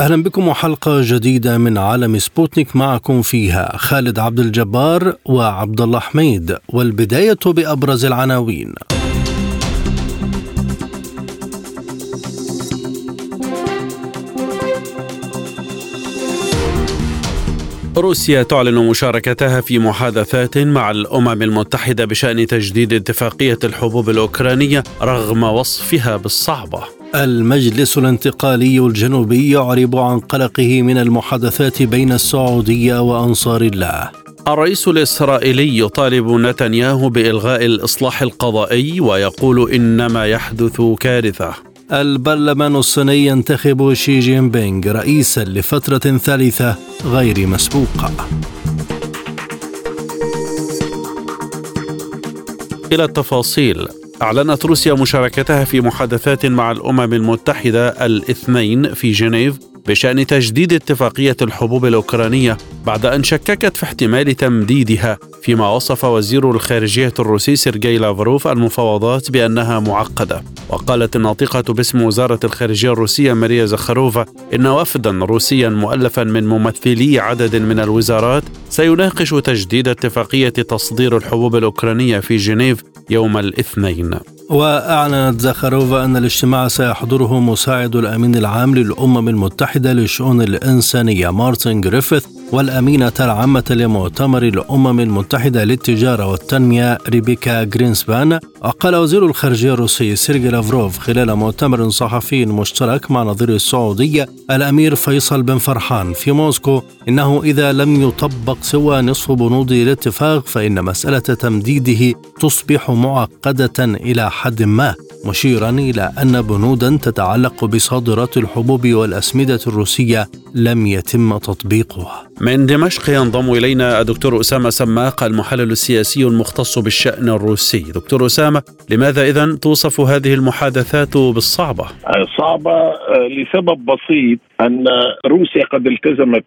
أهلا بكم وحلقة جديدة من عالم سبوتنيك معكم فيها خالد عبد الجبار وعبد الله حميد والبداية بأبرز العناوين. روسيا تعلن مشاركتها في محادثات مع الأمم المتحدة بشأن تجديد اتفاقية الحبوب الأوكرانية رغم وصفها بالصعبة. المجلس الانتقالي الجنوبي يعرب عن قلقه من المحادثات بين السعودية وأنصار الله. الرئيس الإسرائيلي يطالب نتنياهو بإلغاء الإصلاح القضائي ويقول إنما يحدث كارثة. البرلمان الصيني ينتخب شي جين بينغ رئيسا لفترة ثالثة غير مسبوقة. إلى التفاصيل أعلنت روسيا مشاركتها في محادثات مع الأمم المتحدة الاثنين في جنيف بشأن تجديد اتفاقية الحبوب الأوكرانية بعد أن شككت في احتمال تمديدها فيما وصف وزير الخارجية الروسي سيرجي لافروف المفاوضات بأنها معقدة. وقالت الناطقة باسم وزارة الخارجية الروسية ماريا زخاروفا إن وفدا روسيا مؤلفا من ممثلي عدد من الوزارات سيناقش تجديد اتفاقية تصدير الحبوب الأوكرانية في جنيف يوم الاثنين. وأعلنت زخاروفا أن الاجتماع سيحضره مساعد الأمين العام للأمم المتحدة للشؤون الإنسانية مارتن جريفيث والأمينة العامة لمؤتمر الأمم المتحدة للتجارة والتنمية ريبيكا جرينسبان. وقال وزير الخارجية الروسي سيرجي لافروف خلال مؤتمر صحفي مشترك مع نظيره السعودي الأمير فيصل بن فرحان في موسكو. إنه إذا لم يطبق سوى نصف بنود الاتفاق فإن مسألة تمديده تصبح معقدة إلى حد ما مشيرا إلى أن بنودا تتعلق بصادرات الحبوب والأسمدة الروسية لم يتم تطبيقها. من دمشق ينضم إلينا الدكتور أسامة سماق المحلل السياسي المختص بالشأن الروسي. دكتور أسامة لماذا إذا توصف هذه المحادثات بالصعبة؟ صعبة لسبب بسيط أن روسيا قد التزمت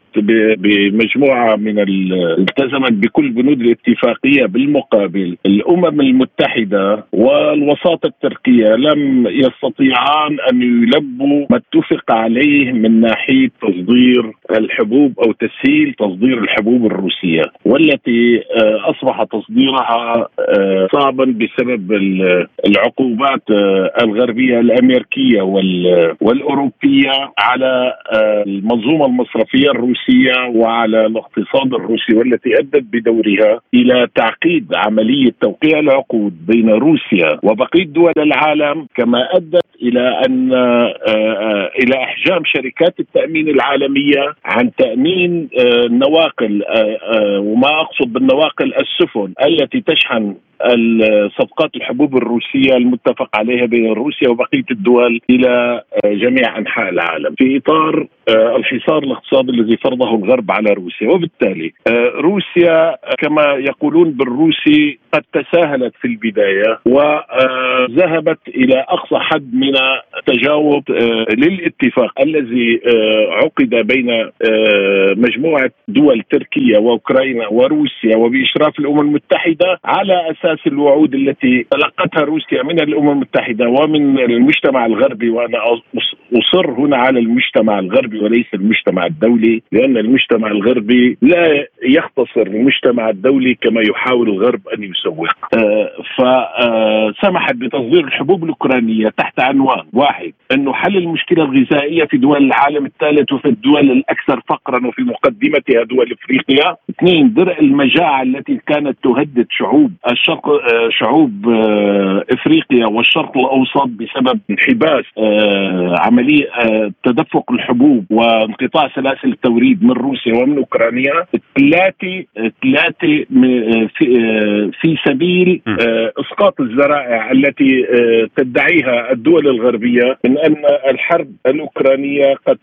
بمجموعة من التزمت بكل بنود الاتفاقية بالمقابل. الأمم المتحدة والوساطة التركية لم يستطيعان أن يلبوا ما اتفق عليه من ناحية تصدير الحبوب أو تسهيل تصدير الحبوب الروسية والتي أصبح تصديرها صعبا بسبب العقوبات الغربية الأمريكية والأوروبية على المنظومة المصرفية الروسية وعلى الاقتصاد الروسي والتي أدت بدورها إلى تعقيد عملية توقيع العقود بين روسيا وبقية دول العالم كما أدت إلى أن إلى إحجام شركات التأمين العالمية عن تأمين النواقل وما أقصد بالنواقل السفن التي تشحن صفقات الحبوب الروسية المتفق عليها بين روسيا وبقية الدول إلى جميع أنحاء العالم. في إطار الحصار الاقتصادي الذي فرضه الغرب على روسيا. وبالتالي روسيا كما يقولون بالروسي قد تساهلت في البداية وذهبت إلى أقصى حد من تجاوب للاتفاق الذي عقد بين مجموعة دول تركيا وأوكرانيا وروسيا وبإشراف الأمم المتحدة على أساس الوعود التي تلقتها روسيا من الأمم المتحدة ومن المجتمع الغربي وأنا أصر هنا على المجتمع الغربي وليس المجتمع الدولي لأن المجتمع الغربي لا يختصر المجتمع الدولي كما يحاول الغرب أن يسوق فسمحت بتصدير الحبوب الأوكرانية تحت عنوان واحد أنه حل المشكلة الغذائية في دول العالم الثالث وفي الدول الأكثر فقرا وفي مقدمتها دول إفريقيا. اثنين درء المجاعة التي كانت تهدد شعوب الشرق شعوب إفريقيا والشرق الأوسط بسبب انحباس عملية تدفق الحبوب وانقطاع سلاسل التوريد من روسيا ومن أوكرانيا. ثلاثة ثلاثة في في سبيل إسقاط الذرائع التي تدعيها الدول الغربية من أن الحرب الأوكرانية قد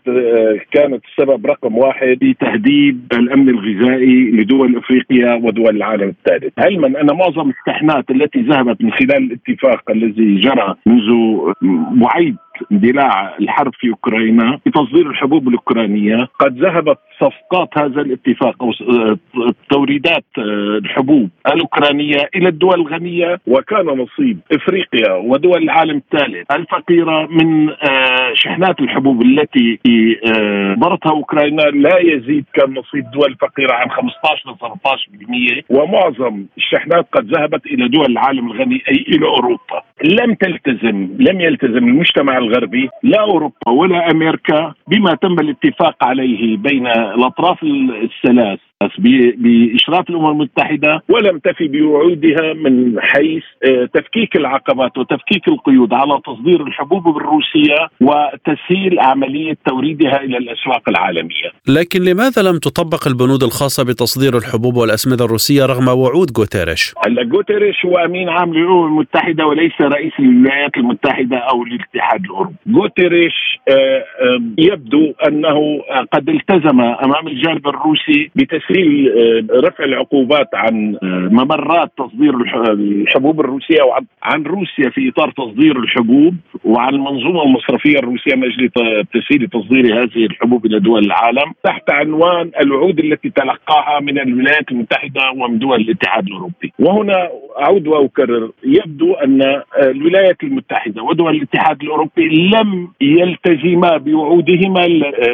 كانت السبب رقم واحد في تهديد تهديد الأمن الغذائي لدول إفريقيا ودول العالم الثالث، علما أن معظم الشحنات التي ذهبت من خلال الاتفاق الذي جرى منذ وعيد اندلاع الحرب في أوكرانيا بتصدير الحبوب الأوكرانية قد ذهبت صفقات هذا الاتفاق أو توريدات الحبوب الأوكرانية إلى الدول الغنية وكان نصيب إفريقيا ودول العالم الثالث. الفقيرة من آه، شحنات الحبوب التي ضرتها أوكرانيا لا يزيد كان نصيب الدول الفقيره عن 15 ل 17% ومعظم الشحنات قد ذهبت إلى دول العالم الغني أي إلى أوروبا. لم تلتزم لم يلتزم المجتمع الغربي لا أوروبا ولا أمريكا بما تم الاتفاق عليه بين الأطراف الثلاث. بإشراف الأمم المتحدة ولم تفي بوعودها من حيث آه، تفكيك العقبات وتفكيك القيود على تصدير الحبوب الروسيه وتسهيل عملية توريدها إلى الأسواق العالمية. لكن لماذا لم تطبق البنود الخاصة بتصدير الحبوب والأسمدة الروسية رغم وعود غوتيريش؟ هلا غوتيريش هو أمين عام للأمم المتحدة وليس رئيس الولايات المتحدة أو الاتحاد الأوروبي. غوتيريش آه، يبدو أنه قد التزم أمام الجانب الروسي بتسهيل تسهيل آه، رفع العقوبات عن آه، ممرات تصدير الحبوب الروسية وعن عن روسيا في إطار تصدير الحبوب وعن المنظومة المصرفية الروسية من أجل تسهيل تصدير هذه الحبوب إلى دول العالم تحت عنوان الوعود التي تلقاها من الولايات المتحدة ومن دول الاتحاد الأوروبي. وهنا أعود وأكرر يبدو أن الولايات المتحدة ودول الاتحاد الأوروبي لم يلتزما بوعودهما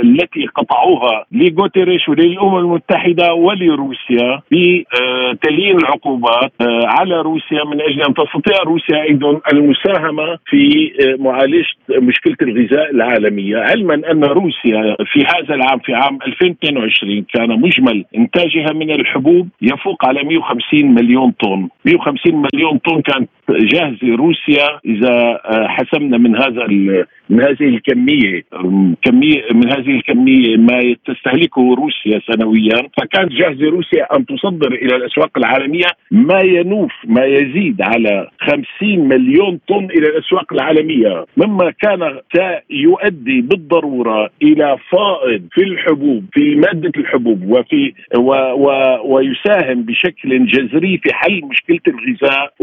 التي قطعوها لغوتيريش وللأمم المتحدة ولروسيا بتليين العقوبات آه، على روسيا من أجل أن تستطيع روسيا أيضا المساهمة في آه، معالجة مشكلة الغذاء العالمية، علما أن روسيا في هذا العام في عام 2022 كان مجمل إنتاجها من الحبوب يفوق على 150 مليون طن، 150 مليون طن كانت جاهزة روسيا إذا آه، حسمنا من هذا من هذه الكمية كمية من هذه الكمية ما تستهلكه روسيا سنويا. فكانت جاهزه روسيا أن تصدر إلى الأسواق العالمية ما ينوف ما يزيد على 50 مليون طن إلى الأسواق العالمية مما كان سيؤدي بالضرورة إلى فائض في الحبوب في مادة الحبوب وفي و و ويساهم بشكل جذري في حل مشكلة الغذاء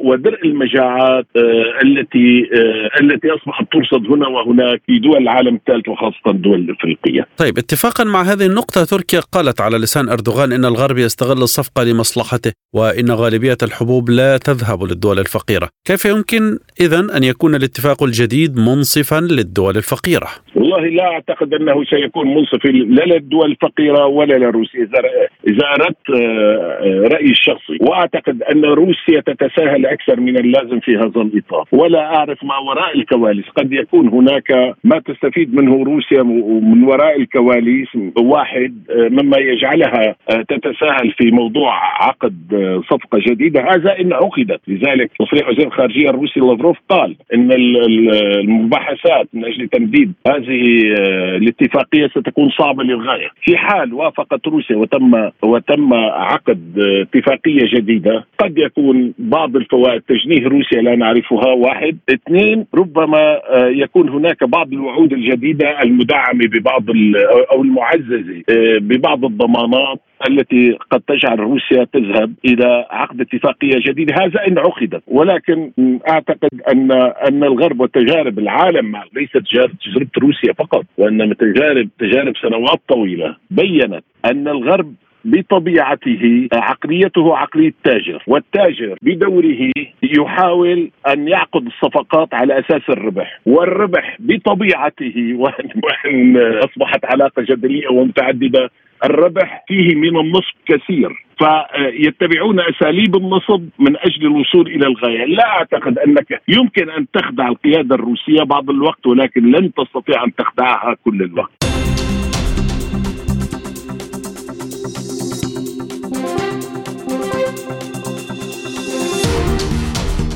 ودرء المجاعات آه التي آه التي أصبحت ترصد هنا وهناك في دول العالم الثالث وخاصة الدول الإفريقية. طيب اتفاقا مع هذه النقطة تركيا قالت على لسان أردوغان إن الغرب يستغل الصفقة لمصلحته وإن غالبية الحبوب لا تذهب للدول الفقيرة، كيف يمكن اذا أن يكون الاتفاق الجديد منصفا للدول الفقيرة؟ والله لا أعتقد أنه سيكون منصف لا للدول الفقيرة ولا لروسيا إذا إذا أردت آه، رأيي الشخصي. وأعتقد أن روسيا تتساهل أكثر من اللازم في هذا الإطار. ولا أعرف ما وراء الكواليس. قد يكون هناك ما تستفيد منه روسيا من وراء الكواليس واحد آه، مما يجعلها آه، تتساهل في موضوع عقد صفقة جديدة هذا إن عقدت. لذلك تصريح وزير الخارجية الروسي لافروف قال إن المباحثات من أجل تمديد هذه الاتفاقية ستكون صعبة للغاية. في حال وافقت روسيا وتم وتم عقد اتفاقية جديدة قد يكون بعض الفوائد تجنيه روسيا لا نعرفها واحد. اثنين ربما يكون هناك بعض الوعود الجديدة المدعمة ببعض أو المعززة ببعض الضمانات. التي قد تجعل روسيا تذهب إلى عقد اتفاقية جديدة. هذا إن عقدت. ولكن أعتقد ان أن الغرب وتجارب العالم ليست تجربه روسيا فقط وانما تجارب تجارب سنوات طويلة بينت أن الغرب بطبيعته عقليته عقلية تاجر والتاجر بدوره يحاول أن يعقد الصفقات على أساس الربح والربح بطبيعته وأن أصبحت علاقة جدلية ومتعددة الربح فيه من النصب كثير فيتبعون أساليب النصب من أجل الوصول إلى الغاية، لا أعتقد أنك يمكن أن تخدع القيادة الروسية بعض الوقت ولكن لن تستطيع أن تخدعها كل الوقت.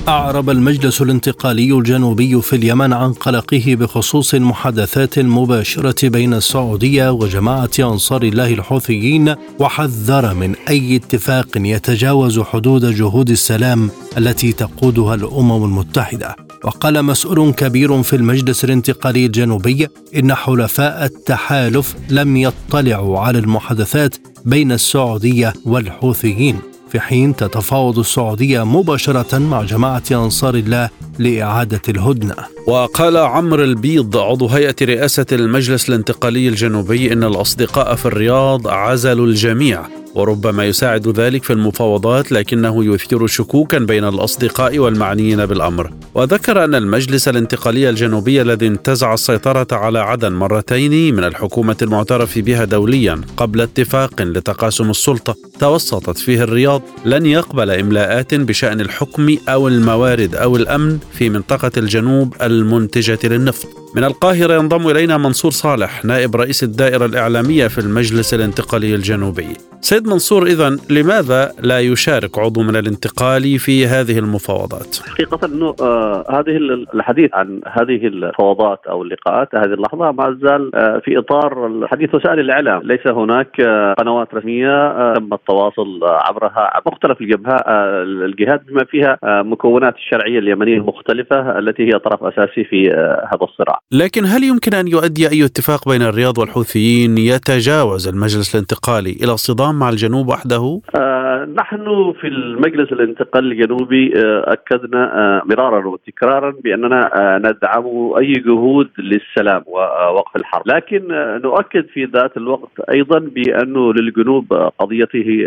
أعرب المجلس الانتقالي الجنوبي في اليمن عن قلقه بخصوص المحادثات المباشرة بين السعودية وجماعة أنصار الله الحوثيين وحذر من أي اتفاق يتجاوز حدود جهود السلام التي تقودها الأمم المتحدة. وقال مسؤول كبير في المجلس الانتقالي الجنوبي إن حلفاء التحالف لم يطلعوا على المحادثات بين السعودية والحوثيين. في حين تتفاوض السعودية مباشرة مع جماعة أنصار الله لإعادة الهدنة. وقال عمرو البيض عضو هيئة رئاسة المجلس الانتقالي الجنوبي إن الأصدقاء في الرياض عزلوا الجميع وربما يساعد ذلك في المفاوضات لكنه يثير شكوكا بين الأصدقاء والمعنيين بالأمر. وذكر أن المجلس الانتقالي الجنوبي الذي انتزع السيطرة على عدن مرتين من الحكومة المعترف بها دوليا قبل اتفاق لتقاسم السلطة توسطت فيه الرياض. لن يقبل إملاءات بشأن الحكم أو الموارد أو الأمن في منطقة الجنوب المنتجة للنفط. من القاهرة ينضم إلينا منصور صالح نائب رئيس الدائرة الإعلامية في المجلس الانتقالي الجنوبي سيد منصور اذا لماذا لا يشارك عضو من الانتقالي في هذه المفاوضات؟ حقيقه إنه آه هذه الحديث عن هذه المفاوضات أو اللقاءات هذه اللحظة ما زال آه في إطار حديث وسائل الإعلام، ليس هناك آه قنوات رسمية آه تم التواصل عبرها مختلف الجبهات آه الجهات بما فيها مكونات الشرعية اليمنية المختلفة التي هي طرف أساسي في هذا الصراع. لكن هل يمكن أن يؤدي أي اتفاق بين الرياض والحوثيين يتجاوز المجلس الانتقالي إلى صدام مع الجنوب وحده؟ آه نحن في المجلس الانتقالي الجنوبي آه أكدنا آه مرارا وتكرارا بأننا آه ندعم أي جهود للسلام ووقف الحرب، لكن نؤكد في ذات الوقت أيضا بانه للجنوب قضيته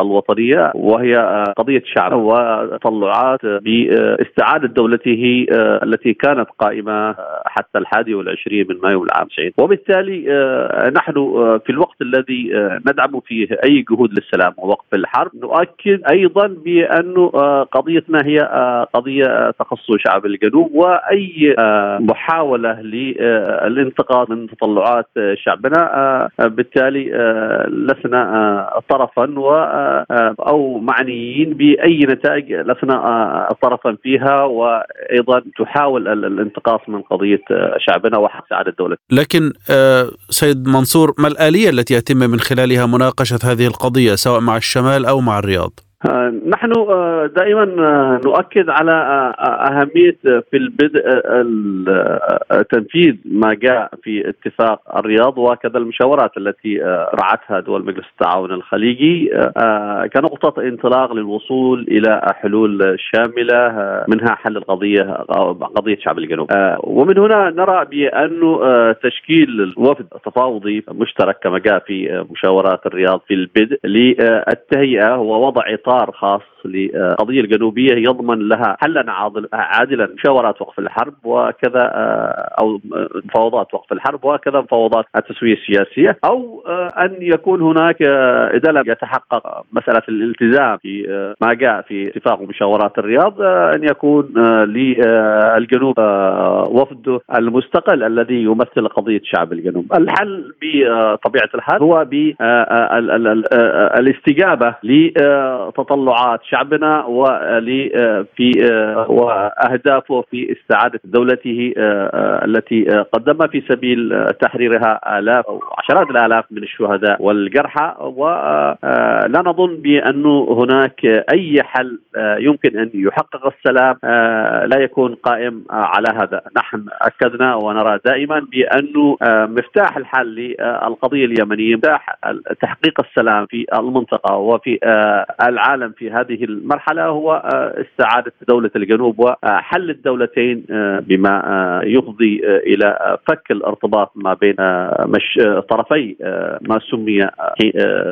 الوطنية وهي قضية شعب وتطلعات باستعادة دولته التي كانت قائمة حتى الحادي والعشرين من مايو العام 90 وبالتالي نحن في الوقت الذي ندعم فيه أي جهود للسلام ووقف الحرب نؤكد أيضا بانه قضيتنا هي قضية تخص شعب الجنوب وأي محاولة للانتقاص من تطلعات شعبنا بالتالي لسنا طرفا و أو معنيين بأي نتائج لسنا طرفا فيها وأيضا تحاول الانتقاص من قضية شعبنا وحق سعادة دولته. لكن سيد منصور ما الآلية التي يتم من خلالها مناقشة هذه القضية سواء مع الشمال أو مع الرياض؟ نحن دائما نؤكد على أهمية في البدء تنفيذ ما جاء في اتفاق الرياض وكذا المشاورات التي رعتها دول مجلس التعاون الخليجي. كنقطة انطلاق للوصول إلى حلول شاملة منها حل القضية قضية شعب الجنوب. ومن هنا نرى بانه تشكيل وفد تفاوضي مشترك كما جاء في مشاورات الرياض في البدء للتهيئة ووضع اطار خاص. للقضيه الجنوبية يضمن لها حلا عادلا مشاورات وقف الحرب وكذا أو مفاوضات وقف الحرب وكذا مفاوضات التسوية السياسية أو أن يكون هناك إذا لم يتحقق مسألة الالتزام في ما جاء في اتفاق مشاورات الرياض أن يكون للجنوب وفد المستقل الذي يمثل قضية شعب الجنوب. الحل بطبيعه الحال هو بالاستجابه تطلعات شعبنا في واهدافه في استعادة دولته التي قدمها في سبيل تحريرها آلاف أو عشرات الآلاف من الشهداء والجرحى ولا نظن بانه هناك أي حل يمكن أن يحقق السلام لا يكون قائم على هذا، نحن أكدنا ونرى دائما بانه مفتاح الحل للقضية اليمنية مفتاح تحقيق السلام في المنطقة وفي العالم في هذه المرحلة هو استعادة دولة الجنوب وحل الدولتين بما يفضي إلى فك الارتباط ما بين مش طرفي ما سمي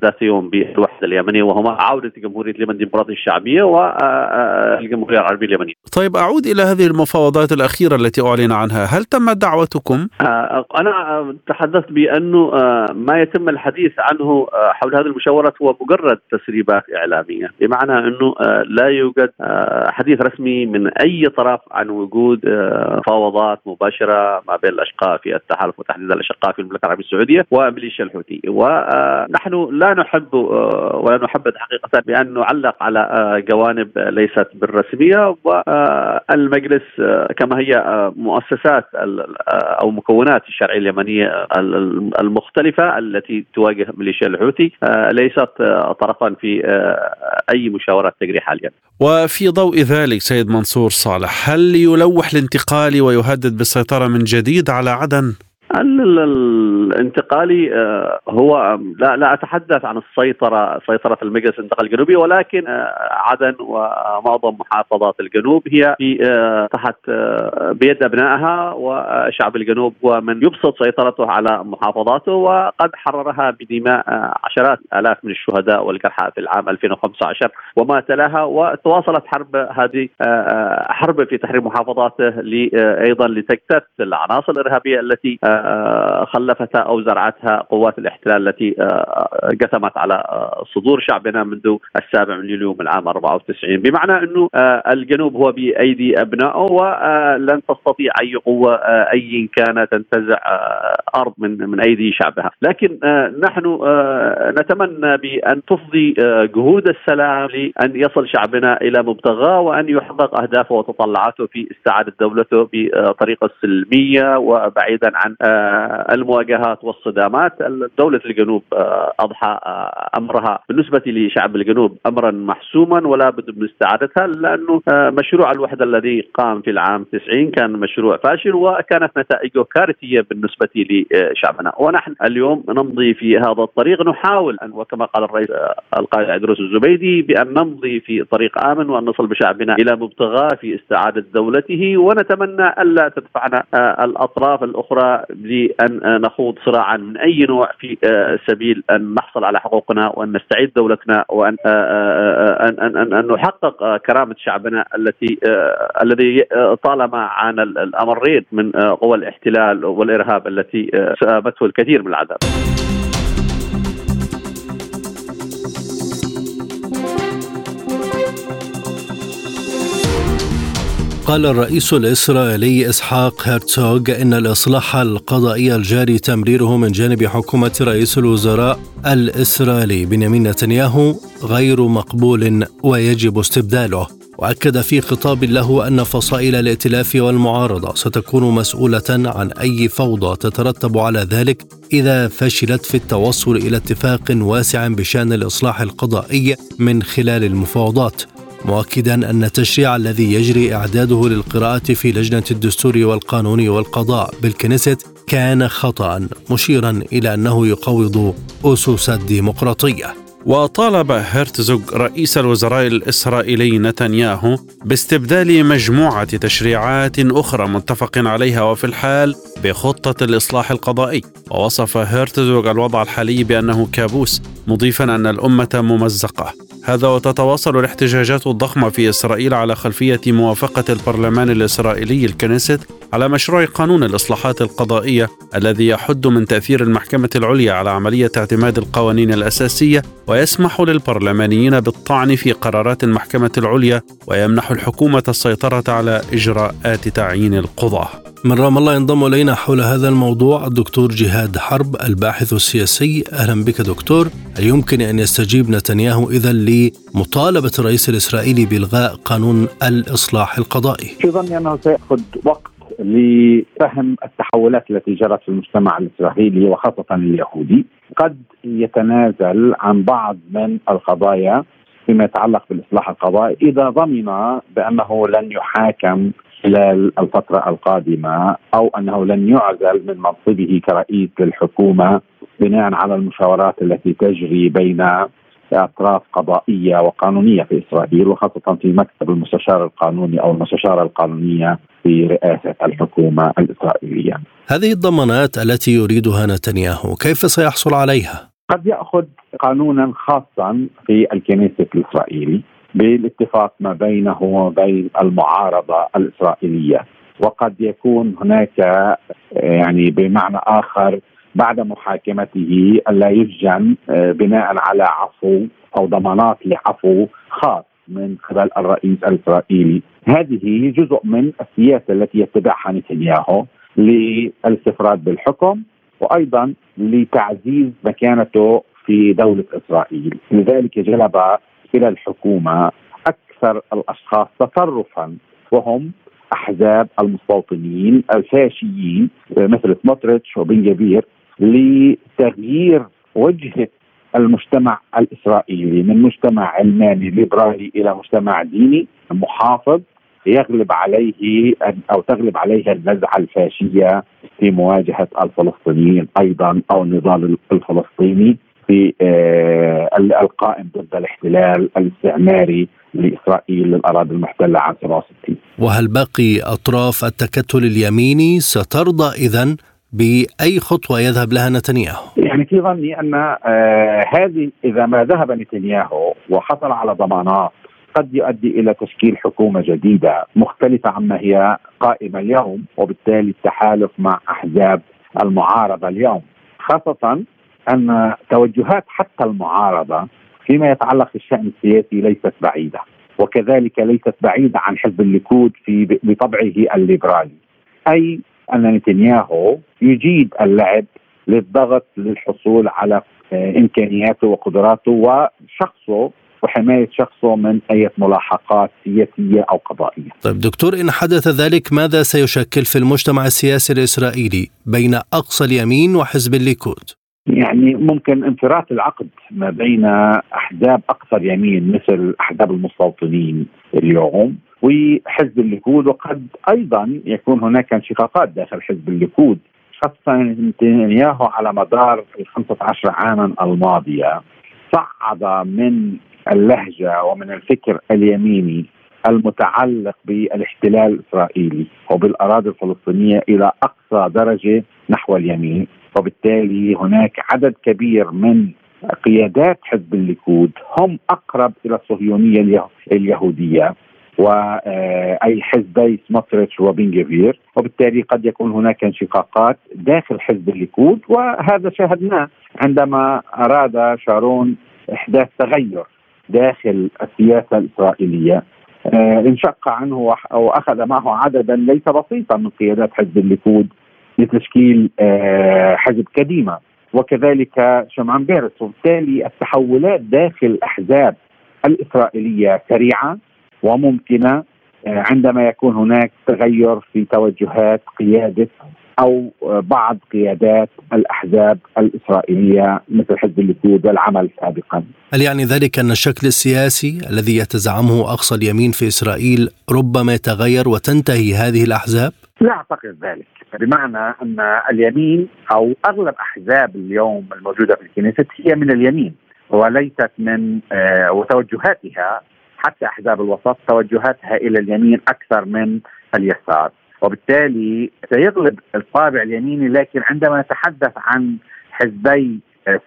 ذات يوم بالوحدة اليمنية وهما عودة جمهورية اليمن الديمقراطيه الشعبية والجمهوريه العربية اليمنية. طيب أعود إلى هذه المفاوضات الأخيرة التي أعلن عنها، هل تمت دعوتكم؟ أنا تحدثت بأنه ما يتم الحديث عنه حول هذه المشاورات هو مجرد تسريبات إعلامية، بمعنى انه لا يوجد حديث رسمي من أي طرف عن وجود مفاوضات مباشرة ما بين الأشقاء في التحالف وتحديدا الأشقاء في المملكة العربية السعودية وميليشيا الحوثي، ونحن لا نحب ولا نحبذ حقيقة بأن نعلق على جوانب ليست بالرسمية والمجلس كما هي مؤسسات أو مكونات الشرعية اليمنية المختلفة التي تواجه ميليشيا الحوثي ليست طرفا في أي مشاورات مجرى التجري حاليا. وفي ضوء ذلك سيد منصور صالح هل يلوح الانتقالي ويهدد بالسيطرة من جديد على عدن؟ الانتقالي آه، هو لا لا أتحدث عن السيطرة سيطرة المجلس الانتقالي الجنوبي ولكن آه، عدن ومعظم محافظات الجنوب هي في آه، تحت بيد أبنائها وشعب الجنوب هو من يبسط سيطرته على محافظاته وقد حررها بدماء عشرات آلاف من الشهداء والجرحى في العام 2015 وما تلاها وتواصلت حرب هذه حرب في تحرير محافظاته أيضا لتجتث العناصر الإرهابية التي خلفتها أو زرعتها قوات الاحتلال التي قسمت آه، على آه، صدور شعبنا منذ السابع من يوليو من العام 94 بمعنى أنه آه، الجنوب هو بأيدي أبنائه ولن تستطيع أي قوة أي كانت تنتزع أرض من من أيدي شعبها، لكن نحن نتمنى بأن تفضي جهود السلام لأن يصل شعبنا إلى مبتغاه وأن يحقق أهدافه وتطلعاته في استعادة دولته بطريقة سلمية وبعيدا عن آه، المواجهات والصدامات. دولة الجنوب آه، أضحى آه، أمرها بالنسبة لشعب الجنوب أمرا محسوما ولا بد من استعادتها لأنه مشروع الوحدة الذي قام في العام 90 كان مشروع فاشل وكانت نتائجه كارثية بالنسبة لشعبنا. ونحن اليوم نمضي في هذا الطريق. نحاول أن وكما قال الرئيس القائد عدروس الزبيدي بأن نمضي في طريق آمن وأن نصل بشعبنا إلى مبتغاه في استعادة دولته. ونتمنى ألا تدفعنا الأطراف الأخرى لأن نخوض صراعا من أي نوع في آه، سبيل أن نحصل على حقوقنا وأن نستعيد دولتنا وأن آه، آه، أن أن أن, أن نحقق كرامة شعبنا التي الذي طالما عانى الأمرين من قوى الاحتلال والإرهاب التي سأبته الكثير من العذاب. قال الرئيس الإسرائيلي إسحاق هرتوغ إن الإصلاح القضائي الجاري تمريره من جانب حكومة رئيس الوزراء الإسرائيلي بنيامين نتنياهو غير مقبول ويجب استبداله. وأكد في خطاب له أن فصائل الائتلاف والمعارضة ستكون مسؤولة عن أي فوضى تترتب على ذلك إذا فشلت في التوصل إلى اتفاق واسع بشأن الإصلاح القضائي من خلال المفاوضات. مؤكدا أن التشريع الذي يجري إعداده للقراءة في لجنة الدستور والقانون والقضاء بالكنيست كان خطأ مشيرا إلى أنه يقوض أسس الديمقراطية. وطالب هرتزوغ رئيس الوزراء الإسرائيلي نتنياهو باستبدال مجموعة تشريعات أخرى متفق عليها وفي الحال بخطة الإصلاح القضائي. ووصف هرتزوغ الوضع الحالي بأنه كابوس مضيفا أن الأمة ممزقة. هذا وتتواصل الاحتجاجات الضخمة في إسرائيل على خلفية موافقة البرلمان الإسرائيلي الكنيست على مشروع قانون الإصلاحات القضائية الذي يحد من تأثير المحكمة العليا على عملية اعتماد القوانين الأساسية ويسمح للبرلمانيين بالطعن في قرارات المحكمة العليا ويمنح الحكومة السيطرة على إجراءات تعيين القضاة. من رام الله ينضم إلينا حول هذا الموضوع الدكتور جهاد حرب الباحث السياسي. أهلا بك دكتور. هل يمكن أن يستجيب نتنياهو اذا لمطالبة الرئيس الإسرائيلي بإلغاء قانون الإصلاح القضائي؟ في ظني أنه سيأخذ وقت لفهم التحولات التي جرت في المجتمع الإسرائيلي وخاصة اليهودي قد يتنازل عن بعض من القضايا فيما يتعلق بالإصلاح القضائي إذا ضمن بأنه لن يحاكم خلال الفترة القادمة أو أنه لن يعزل من منصبه كرئيس للحكومة بناء على المشاورات التي تجري بين أطراف قضائية وقانونية في إسرائيل وخاصة في مكتب المستشار القانوني أو المستشارة القانونية في رئاسة الحكومة الإسرائيلية. هذه الضمانات التي يريدها نتنياهو كيف سيحصل عليها؟ قد يأخذ قانونا خاصا في الكنيسة الإسرائيلي بالاتفاق ما بينه وبين المعارضة الإسرائيلية وقد يكون هناك يعني بمعنى آخر بعد محاكمته الا يسجن آه، بناء على عفو أو ضمانات لعفو خاص من قبل الرئيس الإسرائيلي. هذه جزء من السياسة التي يتبعها نتنياهو للاستفراد بالحكم وأيضا لتعزيز مكانته في دولة إسرائيل. لذلك جلب إلى الحكومة أكثر الأشخاص تطرفا وهم أحزاب المستوطنين الفاشيين مثل سموتريتش وبن جبير لتغيير وجهه المجتمع الإسرائيلي من مجتمع علماني ليبرالي إلى مجتمع ديني محافظ يغلب عليه أو تغلب عليه النزعة الفاشية في مواجهة الفلسطينيين أيضا أو النضال الفلسطيني في آه، القائم ضد الاحتلال الاستعماري لإسرائيل للأراضي المحتلة عام 67 وهل باقي أطراف التكتل اليميني سترضى اذا بأي خطوة يذهب لها نتنياهو؟ يعني في ظني أن آه هذه إذا ما ذهب نتنياهو وحصل على ضمانات قد يؤدي إلى تشكيل حكومة جديدة مختلفة عما هي قائمة اليوم وبالتالي التحالف مع أحزاب المعارضة اليوم خاصة أن توجهات حتى المعارضة فيما يتعلق بالشأن السياسي ليست بعيدة وكذلك ليست بعيدة عن حزب الليكود في بطبعه الليبرالي أي أن نتنياهو يجيد اللعب للضغط للحصول على آه، إمكانياته وقدراته وشخصه وحماية شخصه من أي ملاحقات سياسية أو قضائية. طيب دكتور إن حدث ذلك ماذا سيشكل في المجتمع السياسي الإسرائيلي بين أقصى اليمين وحزب الليكود؟ يعني ممكن انفراط العقد ما بين أحزاب اقصى اليمين مثل أحزاب المستوطنين اليوم وحزب الليكود وقد أيضا يكون هناك انشقاقات داخل حزب الليكود خاصة نتنياهو على مدار ال 15 عاما الماضية. صعد من اللهجة ومن الفكر اليميني المتعلق بالاحتلال الإسرائيلي وبالأراضي الفلسطينية إلى أقصى درجة نحو اليمين. وبالتالي هناك عدد كبير من قيادات حزب الليكود هم أقرب إلى الصهيونية اليهودية وإلى حزبي سموتريتش وبن غفير. وبالتالي قد يكون هناك انشقاقات داخل حزب الليكود وهذا شاهدناه عندما أراد شارون إحداث تغير داخل السياسة الإسرائيلية. آه، انشق عنه أو اخذ معه عددا ليس بسيطا من قيادات حزب الليكود. لتشكيل آه، حزب كديمه وكذلك شمعان بيرس وبالتالي التحولات داخل الأحزاب الإسرائيلية سريعة وممكنة آه، عندما يكون هناك تغير في توجهات قيادة أو بعض قيادات الأحزاب الإسرائيلية مثل حزب الليكود والعمل سابقا. هل يعني ذلك أن الشكل السياسي الذي يتزعمه أقصى اليمين في إسرائيل ربما يتغير وتنتهي هذه الأحزاب؟ لا أعتقد ذلك، بمعنى أن اليمين أو أغلب أحزاب اليوم الموجودة في الكنيست هي من اليمين وليست من آه وتوجهاتها حتى أحزاب الوسط توجهاتها إلى اليمين أكثر من اليسار. وبالتالي سيغلب الطابع اليميني لكن عندما نتحدث عن حزبي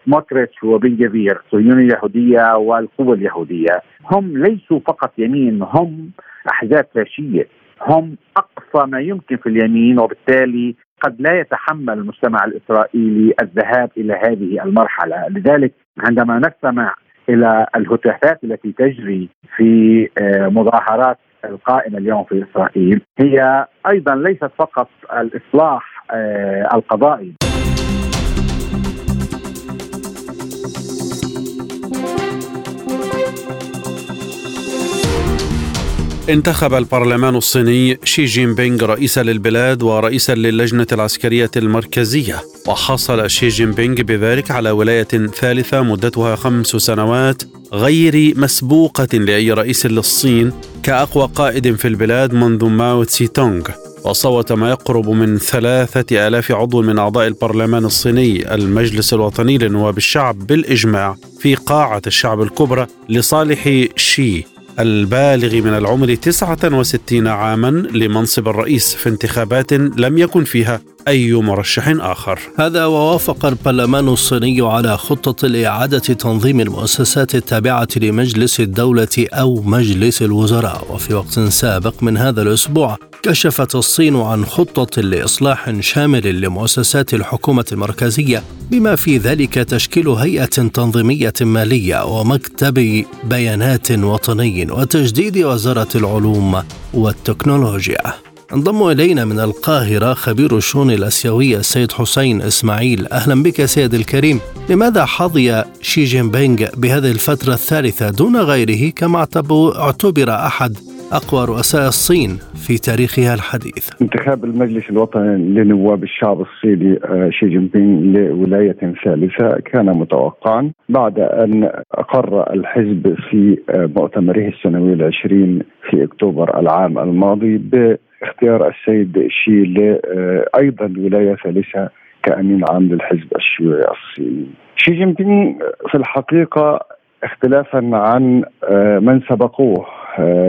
سموتريتش وبنجفير الصهيونية اليهودية والقوة اليهودية هم ليسوا فقط يمين هم أحزاب فاشية هم أقصى ما يمكن في اليمين وبالتالي قد لا يتحمل المجتمع الإسرائيلي الذهاب إلى هذه المرحلة. لذلك عندما نستمع إلى الهتافات التي تجري في آه، مظاهرات القائمة اليوم في إسرائيل هي أيضا ليست فقط الإصلاح آه، القضائي. انتخب البرلمان الصيني شي جين بينغ رئيسا للبلاد ورئيسا للجنة العسكرية المركزية. وحصل شي جين بينغ بذلك على ولاية ثالثة مدتها خمس سنوات غير مسبوقة لأي رئيس للصين كأقوى قائد في البلاد منذ ماو تسي تونغ وصوت ما يقرب من ثلاثة آلاف عضو من أعضاء البرلمان الصيني المجلس الوطني لنواب الشعب بالإجماع في قاعة الشعب الكبرى لصالح شي. البالغ من العمر 69 عاما لمنصب الرئيس في انتخابات لم يكن فيها أي مرشح آخر. هذا ووافق البرلمان الصيني على خطة لإعادة تنظيم المؤسسات التابعة لمجلس الدولة أو مجلس الوزراء. وفي وقت سابق من هذا الأسبوع كشفت الصين عن خطة لإصلاح شامل لمؤسسات الحكومة المركزية بما في ذلك تشكيل هيئة تنظيمية مالية ومكتب بيانات وطني وتجديد وزارة العلوم والتكنولوجيا. انضم إلينا من القاهرة خبير الشؤون الأسيوية السيد حسين إسماعيل. أهلا بك سيد الكريم. لماذا حظي شي جين بينغ بهذه الفترة الثالثة دون غيره كما اعتبر أحد أقوى رؤساء الصين في تاريخها الحديث. انتخاب المجلس الوطني لنواب الشعب الصيني آه، شي جين بينغ لولاية ثالثة كان متوقعا بعد أن أقر الحزب في آه، مؤتمره السنوي العشرين في أكتوبر العام الماضي باختيار السيد شي آه، أيضا ولاية ثالثة كأمين عام للحزب الشيوعي الصيني. شي جين بينغ في الحقيقة اختلافا عن من سبقوه.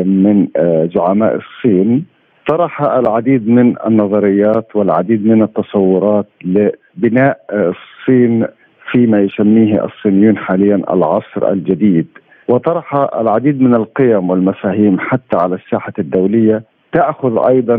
من زعماء الصين طرح العديد من النظريات والعديد من التصورات لبناء الصين فيما يسميه الصينيون حاليا العصر الجديد. وطرح العديد من القيم والمفاهيم حتى على الساحة الدولية تأخذ أيضا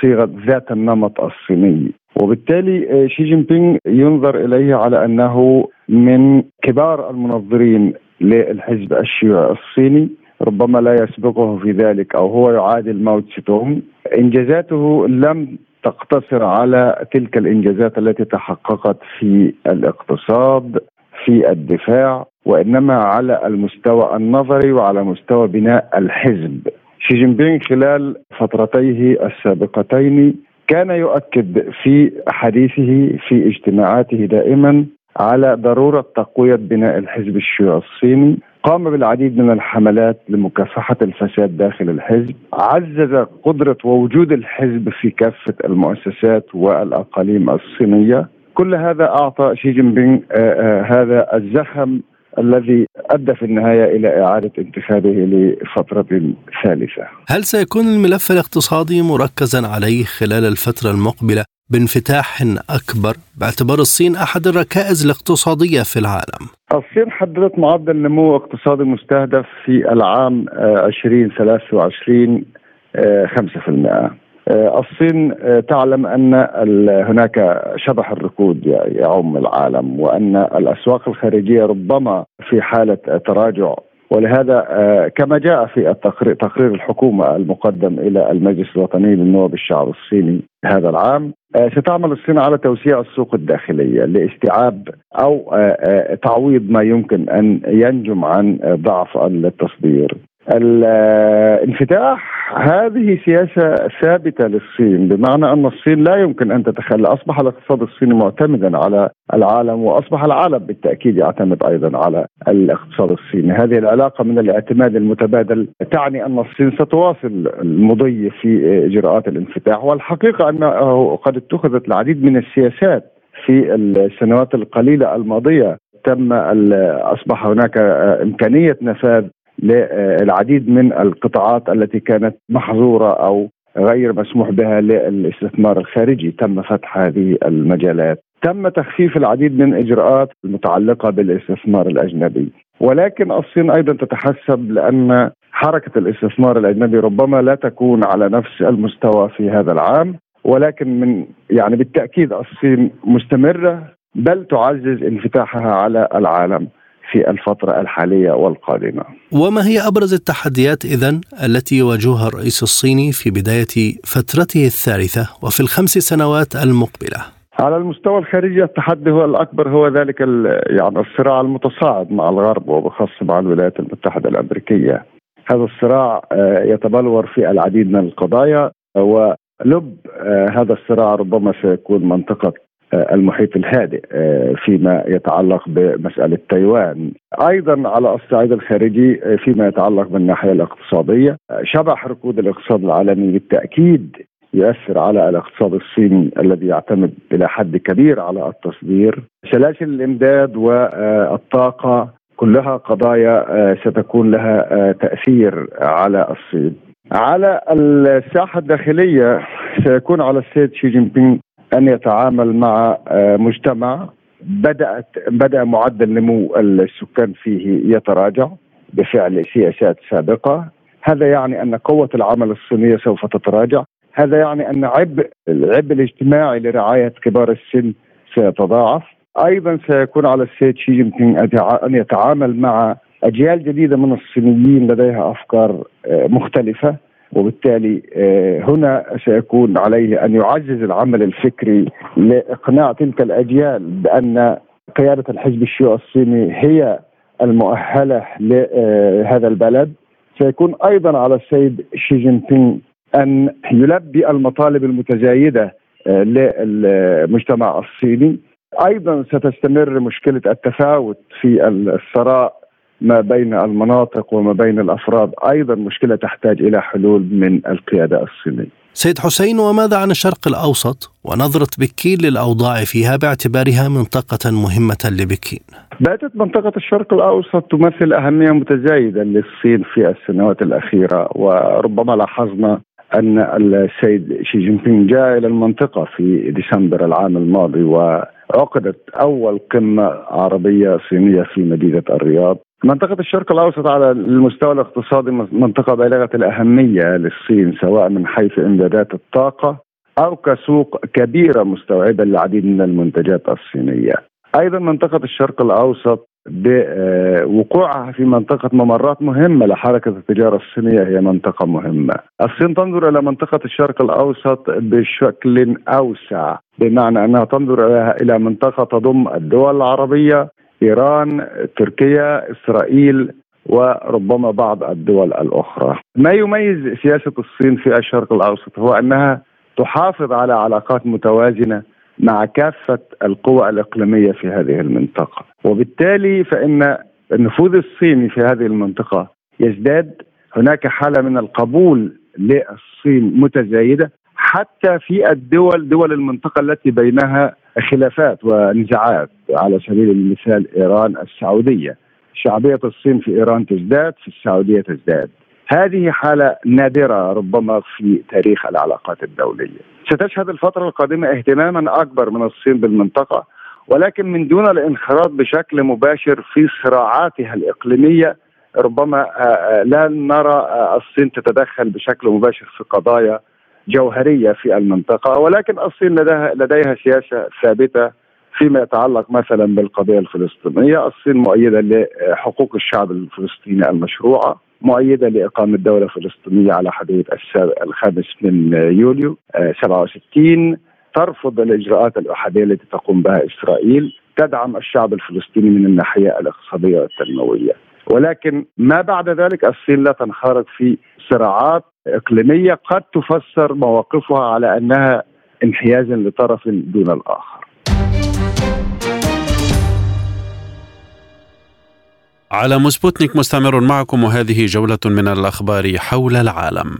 صيغة ذات النمط الصيني. وبالتالي شي جين بينغ ينظر إليه على أنه من كبار المنظرين للحزب الشيوعي الصيني. ربما لا يسبقه في ذلك أو هو يعادل ماو تسي إنجازاته لم تقتصر على تلك الإنجازات التي تحققت في الاقتصاد في الدفاع وإنما على المستوى النظري وعلى مستوى بناء الحزب. شي جين بينغ خلال فترتيه السابقتين كان يؤكد في حديثه في اجتماعاته دائما على ضرورة تقوية بناء الحزب الشيوعي الصيني. قام بالعديد من الحملات لمكافحة الفساد داخل الحزب عزز قدرة ووجود الحزب في كافة المؤسسات والأقاليم الصينية كل هذا أعطى شي جين بينغ هذا الزخم الذي أدى في النهاية إلى إعادة انتخابه لفترة ثالثة. هل سيكون الملف الاقتصادي مركزا عليه خلال الفترة المقبلة بانفتاح أكبر باعتبار الصين أحد الركائز الاقتصادية في العالم؟ الصين حددت معدل نمو اقتصادي مستهدف في العام 2023 آه، 5% آه، آه، الصين تعلم أن هناك شبح الركود يعم العالم وأن الأسواق الخارجية ربما في حالة تراجع ولهذا كما جاء في التقرير تقرير الحكومة المقدم إلى المجلس الوطني للنواب الشعب الصيني هذا العام آه، ستعمل الصين على توسيع السوق الداخلية لاستيعاب أو آه، آه، تعويض ما يمكن أن ينجم عن ضعف التصدير. الانفتاح هذه سياسة ثابتة للصين بمعنى أن الصين لا يمكن أن تتخلى أصبح الاقتصاد الصيني معتمدا على العالم وأصبح العالم بالتأكيد يعتمد أيضا على الاقتصاد الصيني. هذه العلاقة من الاعتماد المتبادل تعني أن الصين ستواصل المضي في إجراءات الانفتاح والحقيقة أنه قد اتخذت العديد من السياسات في السنوات القليلة الماضية تم أصبح هناك إمكانية نفاذ للعديد من القطاعات التي كانت محظورة أو غير مسموح بها للاستثمار الخارجي. تم فتح هذه المجالات. تم تخفيف العديد من الاجراءات المتعلقة بالاستثمار الأجنبي. ولكن الصين أيضا تتحسب لأن حركة الاستثمار الأجنبي ربما لا تكون على نفس المستوى في هذا العام. ولكن من يعني بالتأكيد الصين مستمرة بل تعزز انفتاحها على العالم. في الفترة الحالية والقادمة وما هي أبرز التحديات إذن التي يواجهها الرئيس الصيني في بداية فترته الثالثة وفي الخمس سنوات المقبلة؟ على المستوى الخارجي التحدي هو الأكبر هو ذلك يعني الصراع المتصاعد مع الغرب وبخاصة مع الولايات المتحدة الأمريكية هذا الصراع آه، يتبلور في العديد من القضايا ولب آه، هذا الصراع ربما سيكون منطقة آه، المحيط الهادئ آه، فيما يتعلق بمسألة تايوان. أيضا على الصعيد الخارجي آه، فيما يتعلق بالناحية الاقتصادية شبح ركود الاقتصاد العالمي بالتأكيد يؤثر على الاقتصاد الصيني الذي يعتمد إلى حد كبير على التصدير. سلاسل الإمداد والطاقة كلها قضايا ستكون لها تأثير على الصين. على الساحة الداخلية سيكون على السيد شي جين بينغ أن يتعامل مع آه، مجتمع بدأت بدأ معدل نمو السكان فيه يتراجع بفعل سياسات سابقة. هذا يعني أن قوة العمل الصينية سوف تتراجع. هذا يعني أن عبء العبء الاجتماعي لرعاية كبار السن سيتضاعف. أيضا سيكون على السيد شي جين بينغ أن يتعامل مع أجيال جديدة من الصينيين لديها أفكار آه، مختلفة. وبالتالي آه، هنا سيكون عليه أن يعزز العمل الفكري لإقناع تلك الأجيال بأن قيادة الحزب الشيوعي الصيني هي المؤهلة لهذا البلد. سيكون أيضا على السيد شي جين بينغ أن يلبي المطالب المتزايدة آه، للمجتمع الصيني. أيضا ستستمر مشكلة التفاوت في الثراء ما بين المناطق وما بين الأفراد أيضا مشكلة تحتاج إلى حلول من القيادة الصينية. سيد حسين وماذا عن الشرق الأوسط ونظرة بكين للأوضاع فيها باعتبارها منطقة مهمة لبكين؟ باتت منطقة الشرق الأوسط تمثل أهمية متزايدة للصين في السنوات الأخيرة وربما لاحظنا أن السيد شي جين بينغ جاء إلى المنطقة في ديسمبر العام الماضي وعقدت أول قمة عربية صينية في مدينة الرياض منطقة الشرق الأوسط على المستوى الاقتصادي منطقة بالغة الأهمية للصين سواء من حيث إمدادات الطاقة أو كسوق كبيرة مستوعبة للعديد من المنتجات الصينية. أيضا منطقة الشرق الأوسط بوقوعها في منطقة ممرات مهمة لحركة التجارة الصينية هي منطقة مهمة. الصين تنظر إلى منطقة الشرق الأوسط بشكل أوسع بمعنى أنها تنظر إلى منطقة تضم الدول العربية إيران تركيا إسرائيل وربما بعض الدول الأخرى. ما يميز سياسة الصين في الشرق الأوسط هو أنها تحافظ على علاقات متوازنة مع كافة القوى الإقليمية في هذه المنطقة، وبالتالي فإن النفوذ الصيني في هذه المنطقة يزداد هناك حالة من القبول للصين متزايدة حتى في الدول دول المنطقة التي بينها خلافات ونزاعات على سبيل المثال إيران السعودية. شعبية الصين في إيران تزداد في السعودية تزداد. هذه حالة نادرة ربما في تاريخ العلاقات الدولية. ستشهد الفترة القادمة اهتماما أكبر من الصين بالمنطقة ولكن من دون الانخراط بشكل مباشر في صراعاتها الإقليمية ربما آه، آه، لا نرى آه، الصين تتدخل بشكل مباشر في قضايا جوهرية في المنطقة ولكن الصين لديها لديها سياسة ثابتة فيما يتعلق مثلا بالقضية الفلسطينية، الصين مؤيدة لحقوق الشعب الفلسطيني المشروعة، مؤيدة لإقامة دولة فلسطينية على حدود الخامس من يوليو 67 ترفض الإجراءات الأحادية التي تقوم بها إسرائيل، تدعم الشعب الفلسطيني من الناحية الاقتصادية والتنموية. ولكن ما بعد ذلك الصين لا تنخرط في صراعات إقليمية قد تفسر مواقفها على أنها انحيازا لطرف دون الآخر. على سبوتنيك مستمر معكم وهذه جولة من الأخبار حول العالم.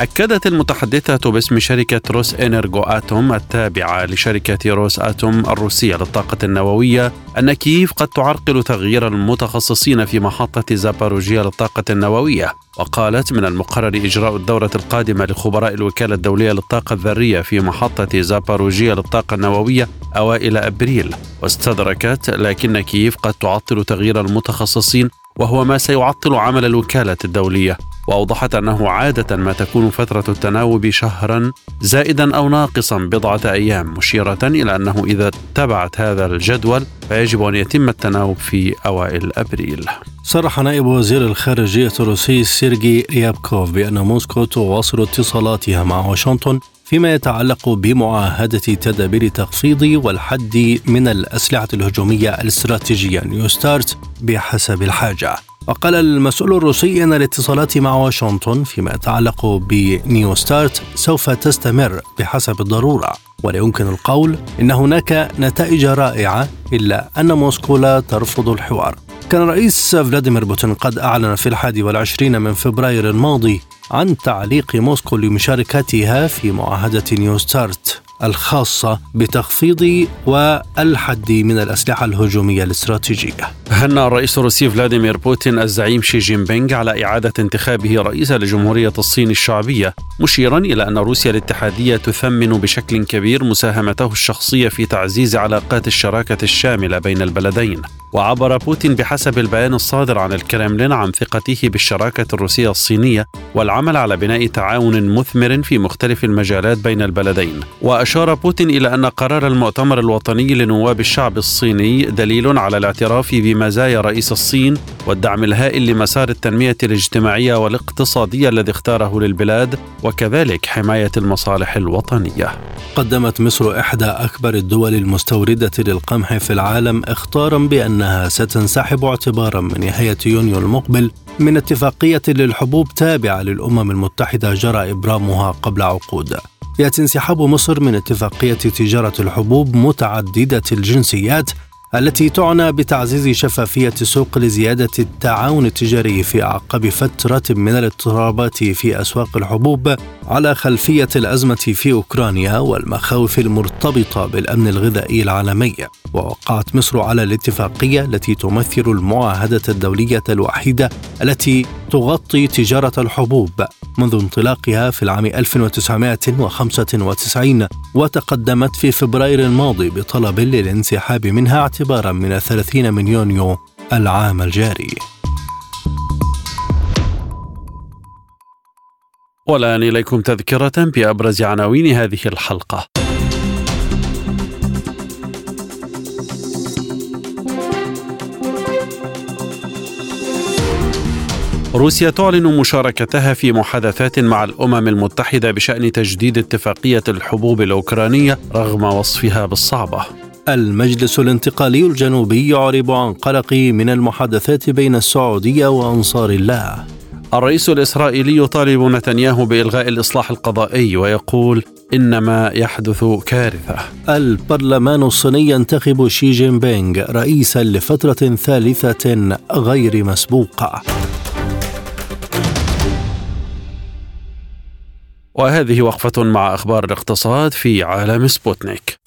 أكدت المتحدثة باسم شركة روس إنرغو آتوم التابعة لشركة روس آتوم الروسية للطاقة النووية أن كييف قد تعرقل تغيير المتخصصين في محطة زاباروجيا للطاقة النووية. وقالت من المقرر إجراء الدورة القادمة لخبراء الوكالة الدولية للطاقة الذرية في محطة زاباروجيا للطاقة النووية أوائل أبريل. واستدركت لكن كييف قد تعطل تغيير المتخصصين وهو ما سيعطل عمل الوكالة الدولية وأوضحت أنه عادة ما تكون فترة التناوب شهرا زائدا أو ناقصا بضعة أيام مشيرة إلى أنه إذا اتبعت هذا الجدول فيجب أن يتم التناوب في أوائل أبريل. صرح نائب وزير الخارجية الروسي سيرجي ريابكوف بأن موسكو تواصل اتصالاتها مع واشنطن فيما يتعلق بمعاهدة تدابير تخفيض والحد من الأسلحة الهجومية الاستراتيجية نيو ستارت بحسب الحاجة. وقال المسؤول الروسي أن الاتصالات مع واشنطن فيما يتعلق بنيو ستارت سوف تستمر بحسب الضرورة. ولا يمكن القول إن هناك نتائج رائعة إلا أن موسكو لا ترفض الحوار. كان الرئيس فلاديمير بوتين قد أعلن في الحادي والعشرين من فبراير الماضي عن تعليق موسكو لمشاركتها في معاهدة نيو ستارت الخاصة بتخفيض والحد من الأسلحة الهجومية الاستراتيجية. هنأ الرئيس الروسي فلاديمير بوتين الزعيم شي جين بينغ على إعادة انتخابه رئيسا لجمهورية الصين الشعبية مشيرا إلى أن روسيا الاتحادية تثمن بشكل كبير مساهمته الشخصية في تعزيز علاقات الشراكة الشاملة بين البلدين. وعبر بوتين بحسب البيان الصادر عن الكرملين عن ثقته بالشراكة الروسية الصينية والعمل على بناء تعاون مثمر في مختلف المجالات بين البلدين. وأشار بوتين إلى أن قرار المؤتمر الوطني لنواب الشعب الصيني دليل على الاعتراف بمزايا رئيس الصين والدعم الهائل لمسار التنمية الاجتماعية والاقتصادية الذي اختاره للبلاد وكذلك حماية المصالح الوطنية. قدمت مصر إحدى أكبر الدول المستوردة للقمح في العالم إخطارا بأنها ستنسحب اعتبارا من نهاية يونيو المقبل من اتفاقية للحبوب تابعة للأمم المتحدة جرى إبرامها قبل عقود. يأتي انسحاب مصر من اتفاقية تجارة الحبوب متعددة الجنسيات التي تعنى بتعزيز شفافية السوق لزيادة التعاون التجاري في أعقب فترة من الاضطرابات في أسواق الحبوب على خلفية الأزمة في أوكرانيا والمخاوف المرتبطة بالأمن الغذائي العالمي. ووقعت مصر على الاتفاقية التي تمثل المعاهدة الدولية الوحيدة التي تغطي تجارة الحبوب منذ انطلاقها في العام 1995 وتقدمت في فبراير الماضي بطلب للانسحاب منها اعتبارا من 30 من يونيو العام الجاري. والآن إليكم تذكرة بأبرز عناوين هذه الحلقة. روسيا تعلن مشاركتها في محادثات مع الأمم المتحدة بشأن تجديد اتفاقية الحبوب الأوكرانية رغم وصفها بالصعبة. المجلس الانتقالي الجنوبي يعرب عن قلقه من المحادثات بين السعودية وأنصار الله. الرئيس الإسرائيلي يطالب نتنياهو بإلغاء الإصلاح القضائي ويقول ان ما يحدث كارثة. البرلمان الصيني ينتخب شي جين بينغ رئيسا لفترة ثالثة غير مسبوقة. وهذه وقفة مع أخبار الاقتصاد في عالم سبوتنيك.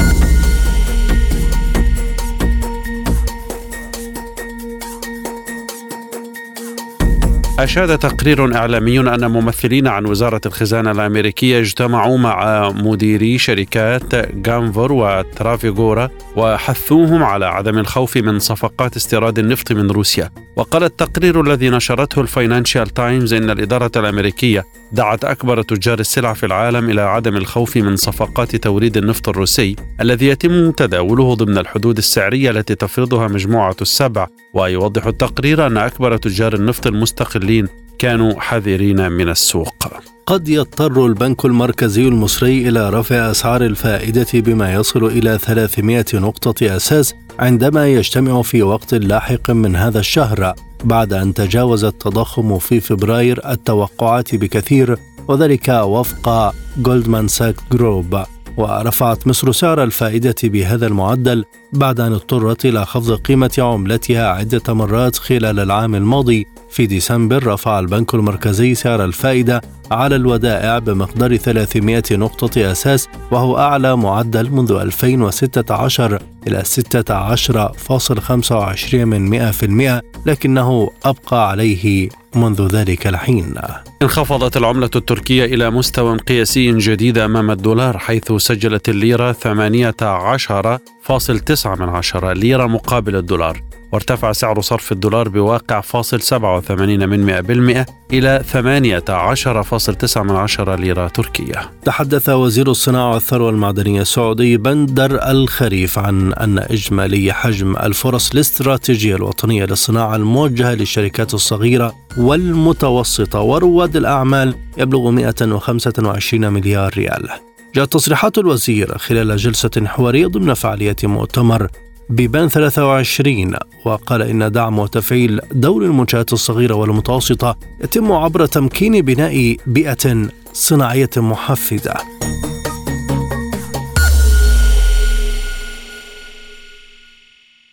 أفاد تقرير إعلامي أن ممثلين عن وزارة الخزانة الأمريكية اجتمعوا مع مديري شركات جانفور وترافيغورا وحثوهم على عدم الخوف من صفقات استيراد النفط من روسيا. وقال التقرير الذي نشرته الفاينانشال تايمز إن الإدارة الأمريكية دعت أكبر تجار السلع في العالم إلى عدم الخوف من صفقات توريد النفط الروسي الذي يتم تداوله ضمن الحدود السعرية التي تفرضها مجموعة السبع ويوضح التقرير أن أكبر تجار النفط المستقلين كانوا حذرين من السوق. قد يضطر البنك المركزي المصري إلى رفع أسعار الفائدة بما يصل إلى 300 نقطة أساس عندما يجتمع في وقت لاحق من هذا الشهر. بعد أن تجاوز التضخم في فبراير التوقعات بكثير وذلك وفق جولدمان ساك جروب ورفعت مصر سعر الفائدة بهذا المعدل بعد أن اضطرت إلى خفض قيمة عملتها عدة مرات خلال العام الماضي في ديسمبر رفع البنك المركزي سعر الفائدة على الودائع بمقدار 300 نقطة أساس وهو أعلى معدل منذ 2016 إلى 16.25 من 100% لكنه أبقى عليه منذ ذلك الحين. انخفضت العملة التركية إلى مستوى قياسي جديد أمام الدولار حيث سجلت الليرة 18.9 من عشرة ليرة مقابل الدولار. وارتفع سعر صرف الدولار بواقع فاصل 87 من 100% إلى 18.9 من عشرة ليرة تركية. تحدث وزير الصناعة والثروة المعدنية السعودي بندر الخريف عن أن إجمالي حجم الفرص الاستراتيجية الوطنية للصناعة الموجهة للشركات الصغيرة والمتوسطة ورواد الأعمال يبلغ 125 مليار ريال. جاءت تصريحات الوزير خلال جلسة حوارية ضمن فعالية مؤتمر بيبان 23 وقال إن دعم وتفعيل دور المنشآت الصغيرة والمتوسطة يتم عبر تمكين بناء بيئة صناعية محفزة.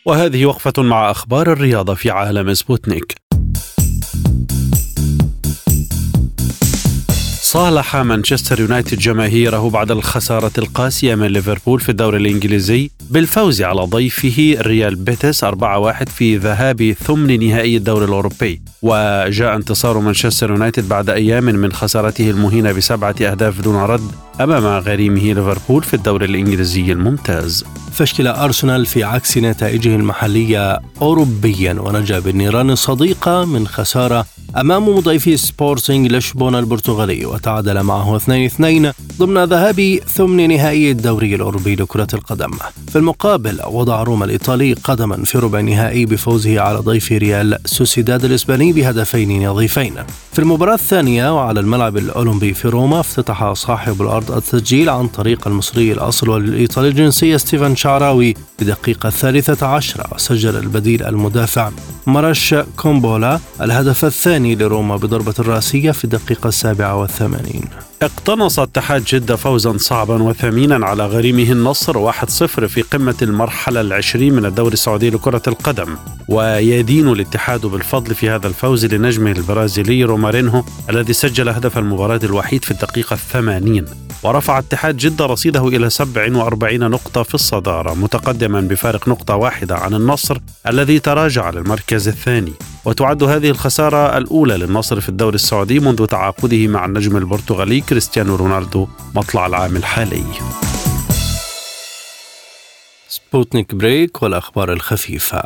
وهذه وقفة مع أخبار الرياضة في عالم سبوتنيك. صالح مانشستر يونايتد جماهيره بعد الخسارة القاسية من ليفربول في الدوري الإنجليزي بالفوز على ضيفه ريال بيتيس 4-1 في ذهاب ثمن نهائي الدوري الأوروبي. وجاء انتصار مانشستر يونايتد بعد أيام من خسارته المهينة بسبعة أهداف دون رد أمام غريمه ليفربول في الدوري الإنجليزي الممتاز. فشل أرسنال في عكس نتائجه المحلية أوروبيا. ونجا بالنيران الصديقة من خسارة أمام مضيفه سبورتينغ لشبونة البرتغالي. وتعادل معه 2-2 ضمن ذهاب ثمن نهائي الدوري الأوروبي لكرة القدم. في المقابل وضع روما الإيطالي قدما في ربع النهائي بفوزه على ضيفه ريال سوسيداد الإسباني بهدفين نظيفين. في المباراة الثانية وعلى الملعب الأولمبي في روما افتتح صاحب الأرض التسجيل عن طريق المصري الأصل والإيطالي الجنسية ستيفان شعراوي بالدقيقة الثالثة عشرة سجل البديل المدافع مرش كومبولا الهدف الثاني لروما بضربة رأسية في الدقيقة السابعة والثمانين. اقتنص اتحاد جدة فوزا صعبا وثمينا على غريمه النصر 1-0 في قمة المرحلة العشرين من الدوري السعودي لكرة القدم. ويدين الاتحاد بالفضل في هذا الفوز لنجمه البرازيلي رومارينهو الذي سجل هدف المباراة الوحيد في الدقيقة الثمانين. ورفع اتحاد جدة رصيده إلى 47 نقطة في الصدارة متقدما بفارق نقطة واحدة عن النصر الذي تراجع للمركز الثاني. وتعد هذه الخسارة الأولى للنصر في الدوري السعودي منذ تعاقده مع النجم البرتغالي كريستيانو رونالدو مطلع العام الحالي. سبوتنيك break والأخبار الخفيفة.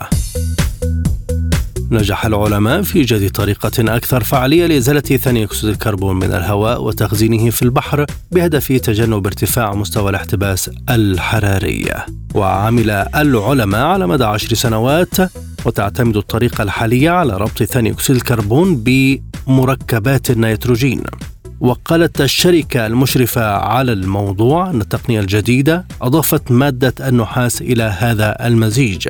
نجح العلماء في إيجاد طريقة أكثر فعالية لإزالة ثاني أكسيد الكربون من الهواء وتخزينه في البحر بهدف تجنب ارتفاع مستوى الاحتباس الحراري. وعمل العلماء على مدى عشر سنوات وتعتمد الطريقة الحالية على ربط ثاني أكسيد الكربون بمركبات النيتروجين. وقالت الشركة المشرفة على الموضوع أن التقنية الجديدة أضافت مادة النحاس إلى هذا المزيج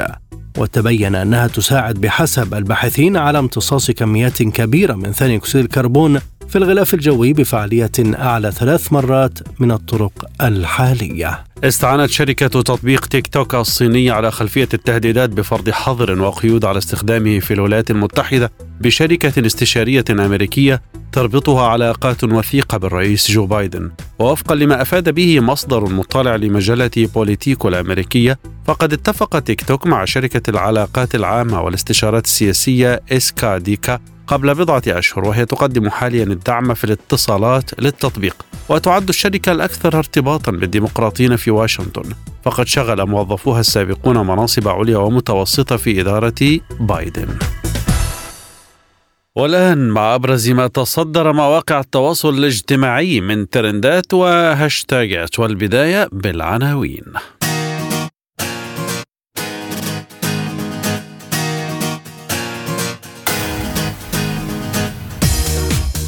وتبين أنها تساعد بحسب الباحثين على امتصاص كميات كبيرة من ثاني أكسيد الكربون في الغلاف الجوي بفعالية أعلى ثلاث مرات من الطرق الحالية. استعانت شركة تطبيق تيك توك الصينية على خلفية التهديدات بفرض حظر وقيود على استخدامه في الولايات المتحدة بشركة استشارية أمريكية تربطها علاقات وثيقة بالرئيس جو بايدن. ووفقا لما أفاد به مصدر مطلع لمجلة بوليتيكو الأمريكية فقد اتفق تيك توك مع شركة العلاقات العامة والاستشارات السياسية SKDK قبل بضعة أشهر وهي تقدم حاليا الدعم في الاتصالات للتطبيق وتعد الشركة الأكثر ارتباطا بالديمقراطيين في واشنطن. فقد شغل موظفوها السابقون مناصب عليا ومتوسطة في إدارة بايدن. والآن مع أبرز ما تصدر مواقع التواصل الاجتماعي من ترندات وهاشتاجات والبداية بالعناوين.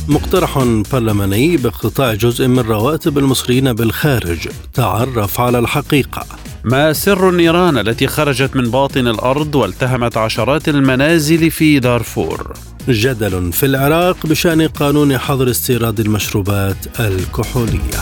مقترح برلماني باقتطاع جزء من رواتب المصريين بالخارج. تعرف على الحقيقة. ما سر النيران التي خرجت من باطن الأرض والتهمت عشرات المنازل في دارفور؟ جدل في العراق بشأن قانون حظر استيراد المشروبات الكحولية.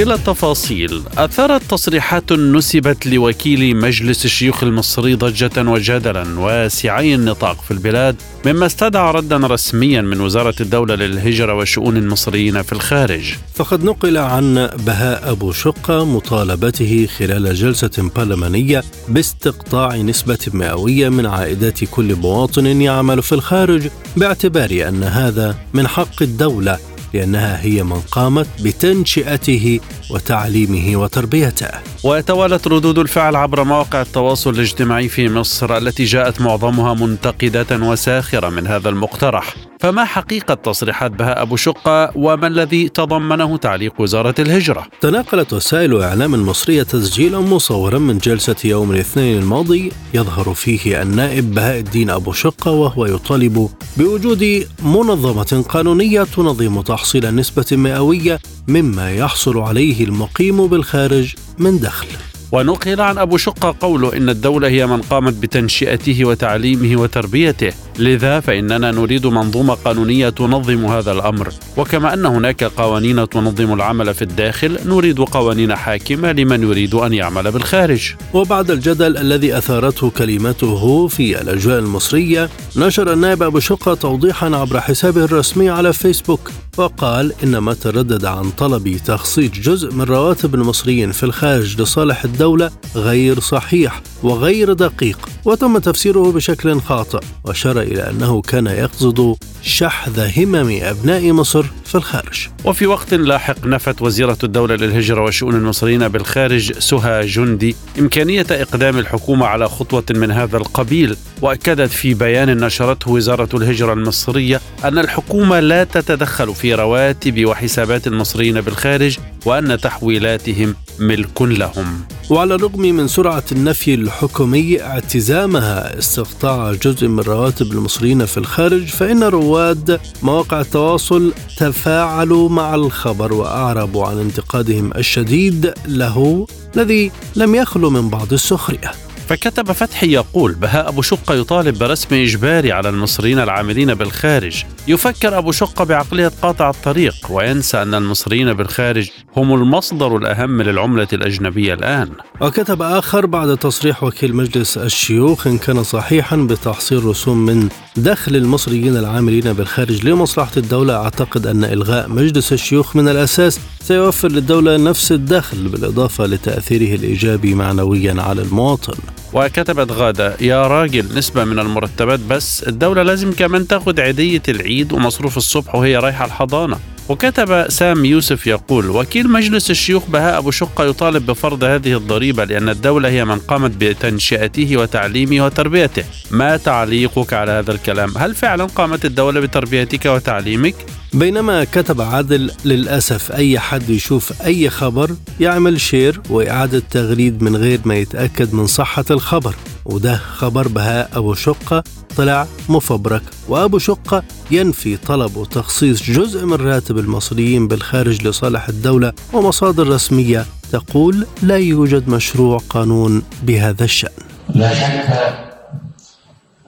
إلى التفاصيل. أثارت تصريحات نسبت لوكيل مجلس الشيوخ المصري ضجة وجدلا واسعي النطاق في البلاد مما استدعى ردا رسميا من وزارة الدولة للهجرة وشؤون المصريين في الخارج. فقد نقل عن بهاء أبو شقة مطالبته خلال جلسة برلمانية باستقطاع نسبة مئوية من عائدات كل مواطن يعمل في الخارج باعتبار أن هذا من حق الدولة لأنها هي من قامت بتنشئته وتعليمه وتربيته. وتوالت ردود الفعل عبر مواقع التواصل الاجتماعي في مصر التي جاءت معظمها منتقدة وساخرة من هذا المقترح. فما حقيقة تصريحات بهاء أبو شقة وما الذي تضمنه تعليق وزارة الهجرة؟ تناقلت وسائل إعلام مصرية تسجيلا مصورا من جلسة يوم الاثنين الماضي يظهر فيه النائب بهاء الدين أبو شقة وهو يطالب بوجود منظمة قانونية تنظم تحصيل النسبة المئوية مما يحصل عليه المقيم بالخارج من دخل ونقل عن أبو شقة قوله إن الدولة هي من قامت بتنشئته وتعليمه وتربيته. لذا فإننا نريد منظومة قانونية تنظم هذا الأمر. وكما أن هناك قوانين تنظم العمل في الداخل نريد قوانين حاكمة لمن يريد أن يعمل بالخارج. وبعد الجدل الذي أثارته كلمته في الأجواء المصرية نشر النائب أبو شقة توضيحا عبر حسابه الرسمي على فيسبوك. وقال إن ما تردد عن طلب تخصيص جزء من رواتب المصريين في الخارج لصالح الدولة غير صحيح وغير دقيق وتم تفسيره بشكل خاطئ وأشار إلى أنه كان يقصد شحذ همم أبناء مصر في الخارج. وفي وقت لاحق نفت وزيرة الدولة للهجرة وشؤون المصريين بالخارج سهى جندي إمكانية إقدام الحكومة على خطوة من هذا القبيل وأكدت في بيان نشرته وزارة الهجرة المصرية أن الحكومة لا تتدخل في رواتب وحسابات المصريين بالخارج وأن تحويلاتهم ملك لهم. وعلى الرغم من سرعة النفي الحكومي اعتزامها استقطاع جزء من رواتب المصريين في الخارج فإن رواد مواقع التواصل تفاعلوا مع الخبر وأعربوا عن انتقادهم الشديد له الذي لم يخلو من بعض السخريه فكتب فتحي يقول بهاء أبو شقة يطالب برسم إجباري على المصريين العاملين بالخارج. يفكر أبو شقة بعقلية قاطع الطريق وينسى أن المصريين بالخارج هم المصدر الأهم للعملة الأجنبية الآن. وكتب آخر بعد تصريح وكيل مجلس الشيوخ إن كان صحيحا بتحصيل رسوم من دخل المصريين العاملين بالخارج لمصلحة الدولة أعتقد أن إلغاء مجلس الشيوخ من الأساس سيوفر للدولة نفس الدخل بالإضافة لتأثيره الإيجابي معنويا على المواطن. وكتبت غادة يا راجل نسبة من المرتبات بس الدولة لازم كمان تاخد عيدية العيد ومصروف الصبح وهي رايحة الحضانة. وكتب سام يوسف يقول وكيل مجلس الشيوخ بهاء أبو شقة يطالب بفرض هذه الضريبة لأن الدولة هي من قامت بتنشئته وتعليمه وتربيته. ما تعليقك على هذا الكلام؟ هل فعلا قامت الدولة بتربيتك وتعليمك؟ بينما كتب عادل للأسف أي حد يشوف أي خبر يعمل شير وإعادة تغريد من غير ما يتأكد من صحة الخبر. وده خبر بهاء أبو شقة طلع مفبرك. وأبو شقة ينفي طلب وتخصيص جزء من راتب المصريين بالخارج لصالح الدولة ومصادر رسمية تقول لا يوجد مشروع قانون بهذا الشأن. لا شك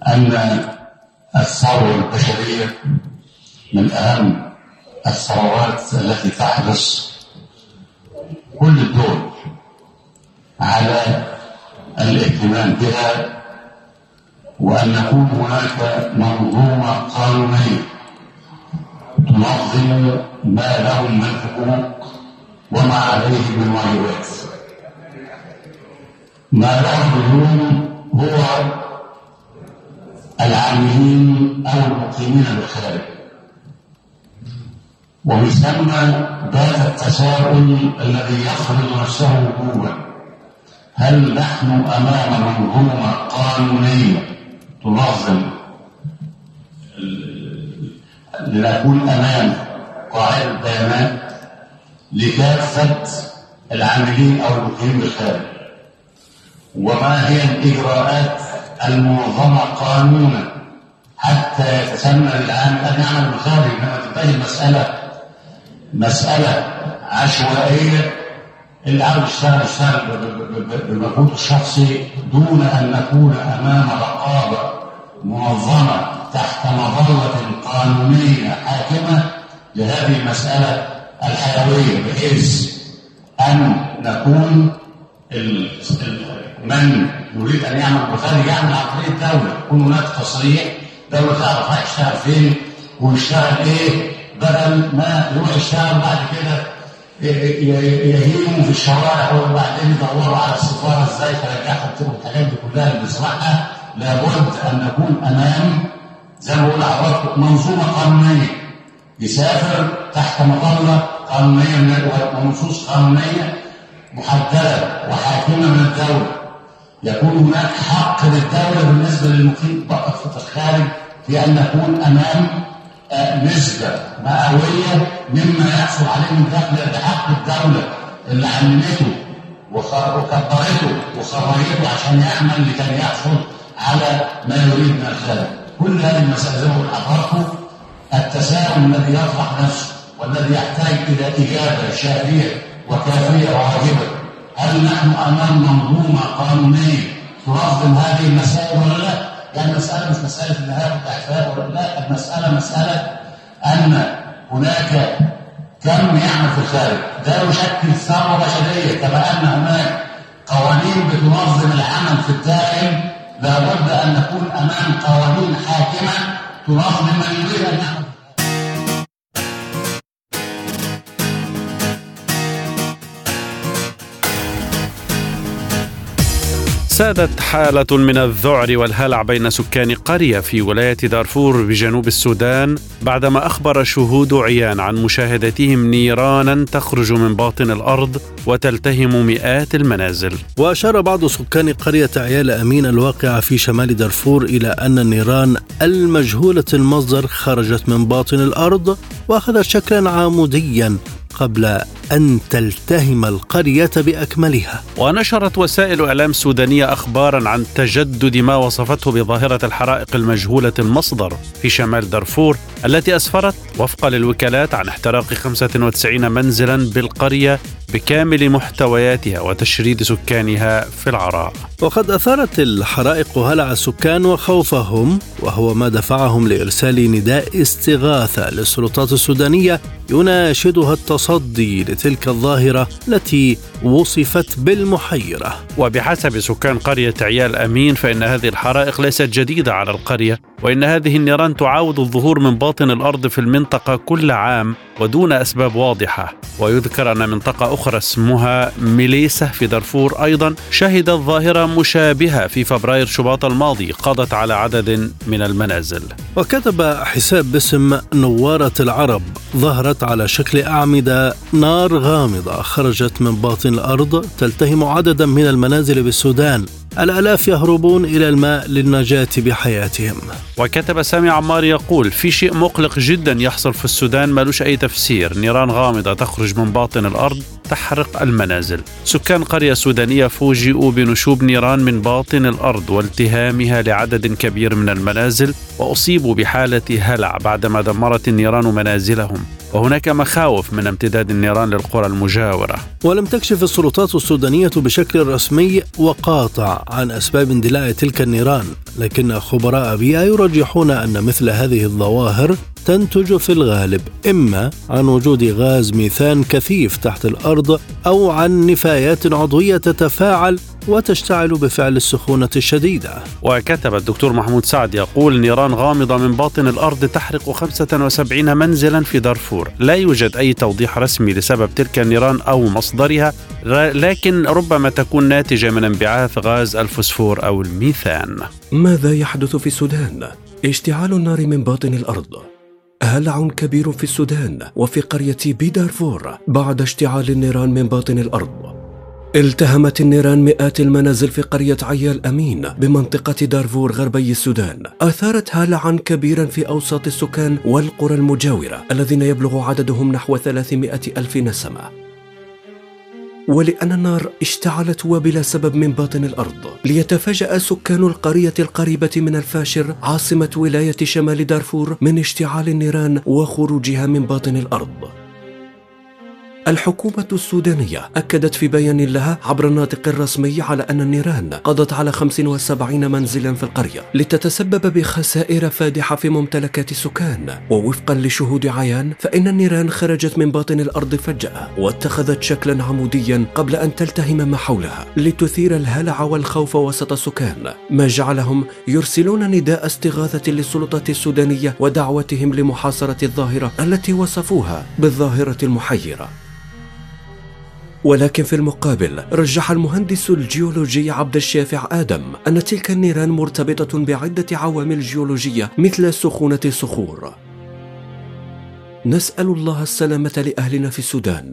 أن الثروة البشرية من أهم الثروات التي تحرص كل الدول على الاهتمام بها وأن يكون هناك منظومة قانونية تنظم ما لهم من حقوق وما عليه من واجبات. ما لهم اليوم هو العاملين أو المقيمين بالخارج. ثم بات التساؤل الذي يفرض نفسه وجوبا هل نحن أمام منظومه قانونيه تنظم. لنكون أمام قاعدة بيانات لكافة العاملين أو المقيمين بالخارج. وما هي الإجراءات المنظمة قانونا حتى يتسنى للعامل ان يعمل بالخارج انما تنتهي المساله مسألة عشوائية اللي يشتغل يشتغل بالمجهود الشخصي دون أن نكون أمام رقابة منظمة تحت مظلة قانونية حاكمة لهذه المسألة الحيوية بحيث أن نكون من يريد أن يعمل بالخارج يعمل طريق الدولة يكون هناك تصريح دولة تعرف هيشتغل فين ويشتغل إيه بدل ما يروح يشتغل بعد كده يهيموا في الشوارع وبعدين يدوروا على السفاره إزاي ترجعهم تبقوا الحاجات دي كلها بصراحة. لابد أن نكون أمام زي ما بقول لحضراتكم منظومة قانونية. يسافر تحت مظلة قانونية ونصوص قانونية محددة وحاكمة من الدولة. يكون هناك حق للدولة بالنسبة للمقيم فقط في الخارج في أن نكون أمام نسبة مئوية مما يحصل عليه من دخل بحق الدولة اللي علمته وكبرته وخرجته عشان يعمل لكي يحصل على ما يريد من الخارج. كل هذه المسائل زي التساؤل الذي يطرح نفسه والذي يحتاج إلى إجابة شافية وكافية وواجبة. هل نحن أمام منظومة قانونية تنظم هذه المسائل ولا لا؟ يعني المسألة مش مسألة النهاية والإعفاء ولا لا المسألة مسألة أن هناك كم يعمل في الخارج. ده يشكل ثروة بشرية كما أن هناك قوانين بتنظم العمل في الداخل لابد أن نكون أمام قوانين حاكمة تنظم من يريد أن يعمل سادت حالة من الذعر والهلع بين سكان قرية في ولاية دارفور بجنوب السودان بعدما أخبر شهود عيان عن مشاهدتهم نيرانا تخرج من باطن الأرض وتلتهم مئات المنازل. وأشار بعض سكان قرية عيال أمين الواقعة في شمال دارفور إلى أن النيران المجهولة المصدر خرجت من باطن الأرض وأخذت شكلا عموديا قبل أن تلتهم القرية بأكملها. ونشرت وسائل إعلام سودانية أخبارا عن تجدد ما وصفته بظاهرة الحرائق المجهولة المصدر في شمال دارفور التي أسفرت وفقا للوكالات عن احتراق 95 منزلا بالقرية بكامل محتوياتها وتشريد سكانها في العراء. وقد أثارت الحرائق هلع السكان وخوفهم وهو ما دفعهم لإرسال نداء استغاثة للسلطات السودانية يناشدها التصدي لتلك الظاهرة التي وصفت بالمحيرة. وبحسب سكان قرية عيال أمين فإن هذه الحرائق ليست جديدة على القرية وإن هذه النيران تعاود الظهور من باطن الأرض في المنطقة كل عام ودون أسباب واضحة. ويذكر أن منطقة أخرى اسمها ميليسة في دارفور أيضا شهدت ظاهرة مشابهة في فبراير شباط الماضي قضت على عدد من المنازل. وكتب حساب باسم نوارة العرب ظهرت على شكل أعمدة نار غامضة خرجت من باطن الأرض تلتهم عددا من المنازل بالسودان. الآلاف يهربون إلى الماء للنجاة بحياتهم. وكتب سامي عمار يقول في شيء مقلق جدا يحصل في السودان ملوش أي تفسير. نيران غامضة تخرج من باطن الأرض تحرق المنازل. سكان قرية سودانية فوجئوا بنشوب نيران من باطن الأرض والتهامها لعدد كبير من المنازل وأصيبوا بحالة هلع بعدما دمرت النيران منازلهم. وهناك مخاوف من امتداد النيران للقرى المجاورة. ولم تكشف السلطات السودانية بشكل رسمي وقاطع عن أسباب اندلاع تلك النيران لكن خبراء بيئة يرجحون أن مثل هذه الظواهر تنتج في الغالب إما عن وجود غاز ميثان كثيف تحت الأرض أو عن نفايات عضوية تتفاعل وتشتعل بفعل السخونة الشديدة. وكتب الدكتور محمود سعد يقول نيران غامضة من باطن الأرض تحرق 75 منزلا في دارفور. لا يوجد أي توضيح رسمي لسبب تلك النيران أو مصدرها لكن ربما تكون ناتجة من انبعاث غاز الفوسفور أو الميثان. ماذا يحدث في السودان؟ اشتعال النار من باطن الأرض. هلع كبير في السودان وفي قرية بيدارفور بعد اشتعال النيران من باطن الأرض. التهمت النيران مئات المنازل في قرية عيال أمين بمنطقة دارفور غربي السودان. أثارت هلعا كبيرا في أوساط السكان والقرى المجاورة الذين يبلغ عددهم نحو 300 ألف نسمة. ولأن النار اشتعلت وبلا سبب من باطن الأرض. ليتفاجأ سكان القرية القريبة من الفاشر عاصمة ولاية شمال دارفور من اشتعال النيران وخروجها من باطن الأرض. الحكومة السودانية أكدت في بيان لها عبر الناطق الرسمي على أن النيران قضت على 75 منزلا في القرية لتتسبب بخسائر فادحة في ممتلكات السكان ووفقا لشهود عيان فإن النيران خرجت من باطن الأرض فجأة واتخذت شكلا عموديا قبل أن تلتهم ما حولها لتثير الهلع والخوف وسط السكان ما جعلهم يرسلون نداء استغاثة للسلطات السودانية ودعوتهم لمحاصرة الظاهرة التي وصفوها بالظاهرة المحيرة. ولكن في المقابل رجح المهندس الجيولوجي عبد الشافع آدم أن تلك النيران مرتبطة بعدة عوامل جيولوجية مثل سخونة الصخور نسأل الله السلامة لأهلنا في السودان.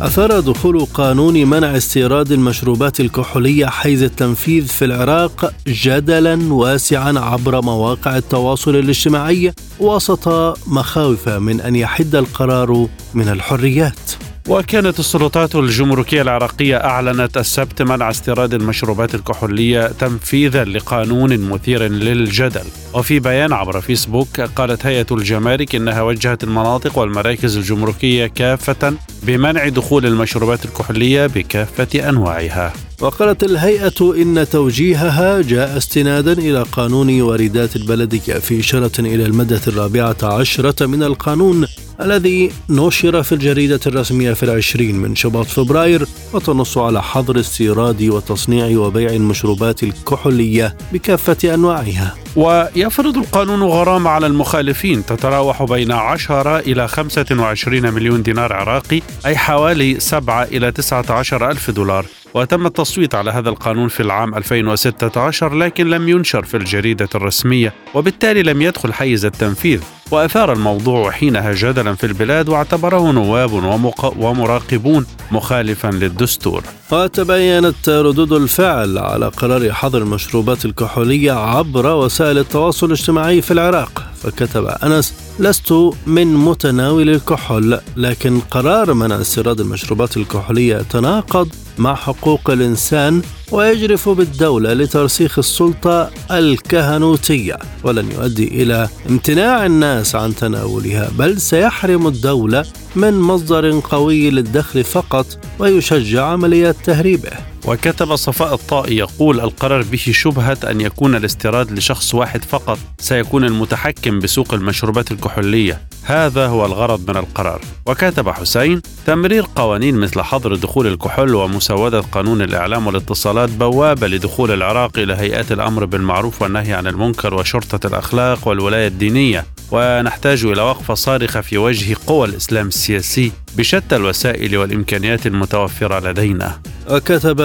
أثار دخول قانون منع استيراد المشروبات الكحولية حيز التنفيذ في العراق جدلا واسعا عبر مواقع التواصل الاجتماعي وسط مخاوف من أن يحد القرار من الحريات. وكانت السلطات الجمركية العراقية أعلنت السبت منع استيراد المشروبات الكحولية تنفيذا لقانون مثير للجدل. وفي بيان عبر فيسبوك قالت هيئة الجمارك إنها وجهت المناطق والمراكز الجمركية كافة بمنع دخول المشروبات الكحولية بكافة أنواعها. وقالت الهيئة إن توجيهها جاء استنادا إلى قانون واردات البلدية في إشارة إلى المادة الرابعة عشرة من القانون الذي نشر في الجريدة الرسمية في العشرين من شباط فبراير وتنص على حظر استيراد وتصنيع وبيع المشروبات الكحولية بكافة أنواعها. ويفرض القانون غرامة على المخالفين تتراوح بين 10 إلى 25 مليون دينار عراقي أي حوالي 7 إلى 19 ألف دولار. وتم التصويت على هذا القانون في العام 2016 لكن لم ينشر في الجريدة الرسمية وبالتالي لم يدخل حيز التنفيذ. وأثار الموضوع حينها جدلا في البلاد واعتبره نواب ومراقبون مخالفا للدستور. وتبينت ردود الفعل على قرار حظر المشروبات الكحولية عبر وسائل التواصل الاجتماعي في العراق. فكتب أنس لست من متناول الكحول لكن قرار منع استيراد المشروبات الكحولية يتناقض مع حقوق الإنسان ويجرف بالدولة لترسيخ السلطة الكهنوتية ولن يؤدي إلى امتناع الناس عن تناولها بل سيحرم الدولة من مصدر قوي للدخل فقط ويشجع عمليات تهريبه. وكتب صفاء الطائي يقول القرار به شبهة أن يكون الاستيراد لشخص واحد فقط سيكون المتحكم بسوق المشروبات الكحولية. هذا هو الغرض من القرار. وكتب حسين تمرير قوانين مثل حظر دخول الكحول ومسودة قانون الإعلام والاتصالات بوابة لدخول العراق إلى هيئات الأمر بالمعروف والنهي عن المنكر وشرطة الأخلاق والولاية الدينية. ونحتاج إلى وقفة صارخة في وجه قوى الإسلام السياسي. بشتى الوسائل والإمكانيات المتوفرة لدينا. وكتب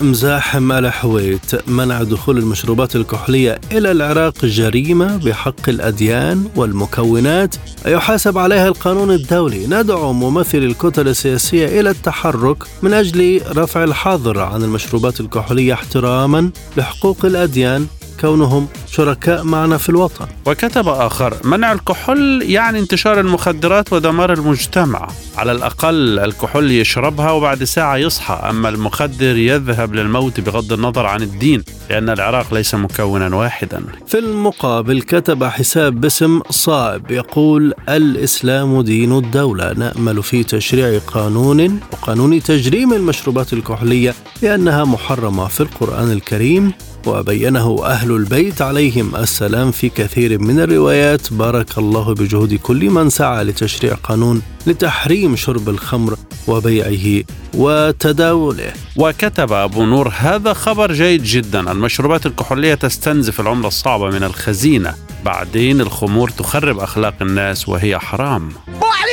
مزاحم الحويت منع دخول المشروبات الكحولية إلى العراق جريمة بحق الأديان والمكونات يحاسب عليها القانون الدولي. ندعو ممثلي الكتل السياسية إلى التحرك من أجل رفع الحظر عن المشروبات الكحولية احتراما لحقوق الأديان كونهم شركاء معنا في الوطن. وكتب آخر منع الكحول يعني انتشار المخدرات ودمار المجتمع. على الأقل الكحول يشربها وبعد ساعة يصحى أما المخدر يذهب للموت بغض النظر عن الدين لأن العراق ليس مكونا واحدا. في المقابل كتب حساب باسم صائب يقول الإسلام دين الدولة. نأمل في تشريع قانون وقانون تجريم المشروبات الكحولية لأنها محرمة في القرآن الكريم. وبينه أهل البيت عليهم السلام في كثير من الروايات. بارك الله بجهود كل من سعى لتشريع قانون لتحريم شرب الخمر وبيعه وتداوله. وكتب أبو نور هذا خبر جيد جدا. المشروبات الكحولية تستنزف العملة الصعبة من الخزينة. بعدين الخمور تخرب أخلاق الناس وهي حرام.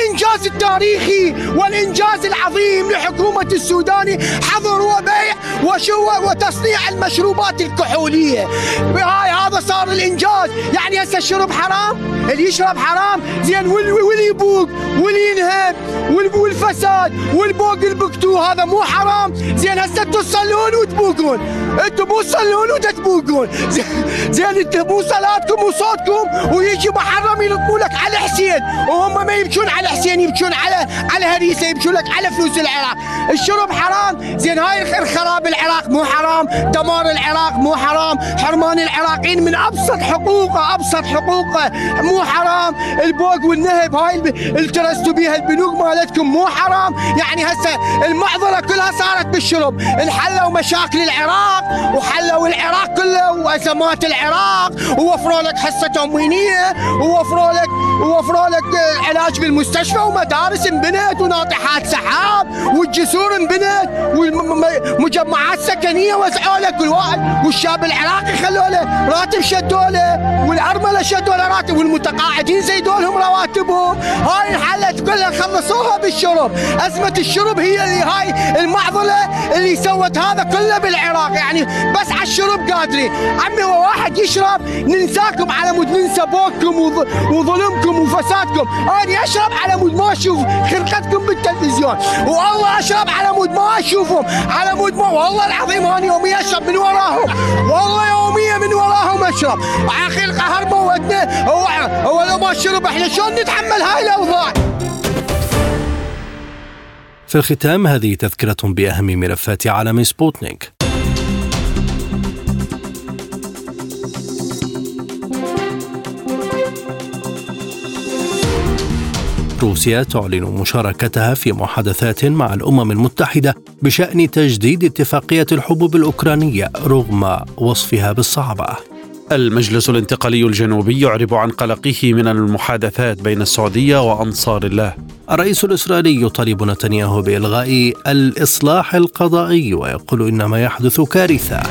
الإنجاز التاريخي والإنجاز العظيم لحكومة السوداني حظر وبيع وشو وتصنيع المشروبات الكحولية. بهاي هذا صار الإنجاز. يعني هسه الشرب حرام؟ اللي يشرب حرام؟ زين واللي يبوق واللي ينهب والفساد والبوق البكتو هذا مو حرام. زين هسه أنتم تصلون وتبوقون. أنتم مو تصلون وتتبوقون زين أنتم مو صلاتكم وصوتكم ويجي محرم يلطموا لك على حسين. وهم ما يبكون على حسين يبكون على على هريسة يبكون لك على فلوس العراق. الشرب حرام. زين هاي خراب العراق مو حرام. دمار العراق مو حرام. حرمان العراقيين من أبسط حقوقه أبسط حقوقه. مو حرام. البوق والنهب هاي اللي ترستوا بيها البنوك مالتكم مو حرام. يعني هسه المعضلة كلها صارت بالشرب. انحلوا مشاكل العراق وحلوا العراق كله وأزمات العراق ووفروا لك حصة تموينيه ووفروا لك ووفروا لك علاج بالمستشفى ومدارس انبنت وناطحات سحاب والجسور انبنت والمجمعات السكنية وسعوا له كل واحد والشاب العراقي خلوا له راتب شدوا له والارمله شدوا له راتب والمتقاعدين زيدوا لهم رواتبهم. هاي انحلت كلها خلصوها بالشرب. أزمة الشرب هي اللي هاي المعضلة اللي سوت هذا كله بالعراق. يعني بس على الشرب قادرين. عمي واحد يشرب ننساكم على مود ننسى بوككم وظلمكم وفسادكم. أنا أشرب على مود ما أشوف خلقتكم بالتلفزيون. والله أشرب على مود ما اشوفهم على مود ما والله العظيم أنا يوميا أشرب من وراهم. والله يوميا من وراهم أشرب. أخي القهر موتنا هو هو لو ما شرب إحنا شلون نتحمل هاي الأوضاع؟ في الختام هذه تذكرة بأهم ملفات عالم سبوتنيك. روسيا تعلن مشاركتها في محادثات مع الأمم المتحدة بشأن تجديد اتفاقية الحبوب الأوكرانية رغم وصفها بالصعبة المجلس الانتقالي الجنوبي يعرب عن قلقه من المحادثات بين السعودية وأنصار الله. الرئيس الإسرائيلي يطالب نتنياهو بإلغاء الإصلاح القضائي ويقول ان ما يحدث كارثة.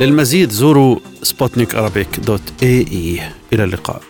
للمزيد زوروا سبوتنيك دوت اي اي إلى اللقاء.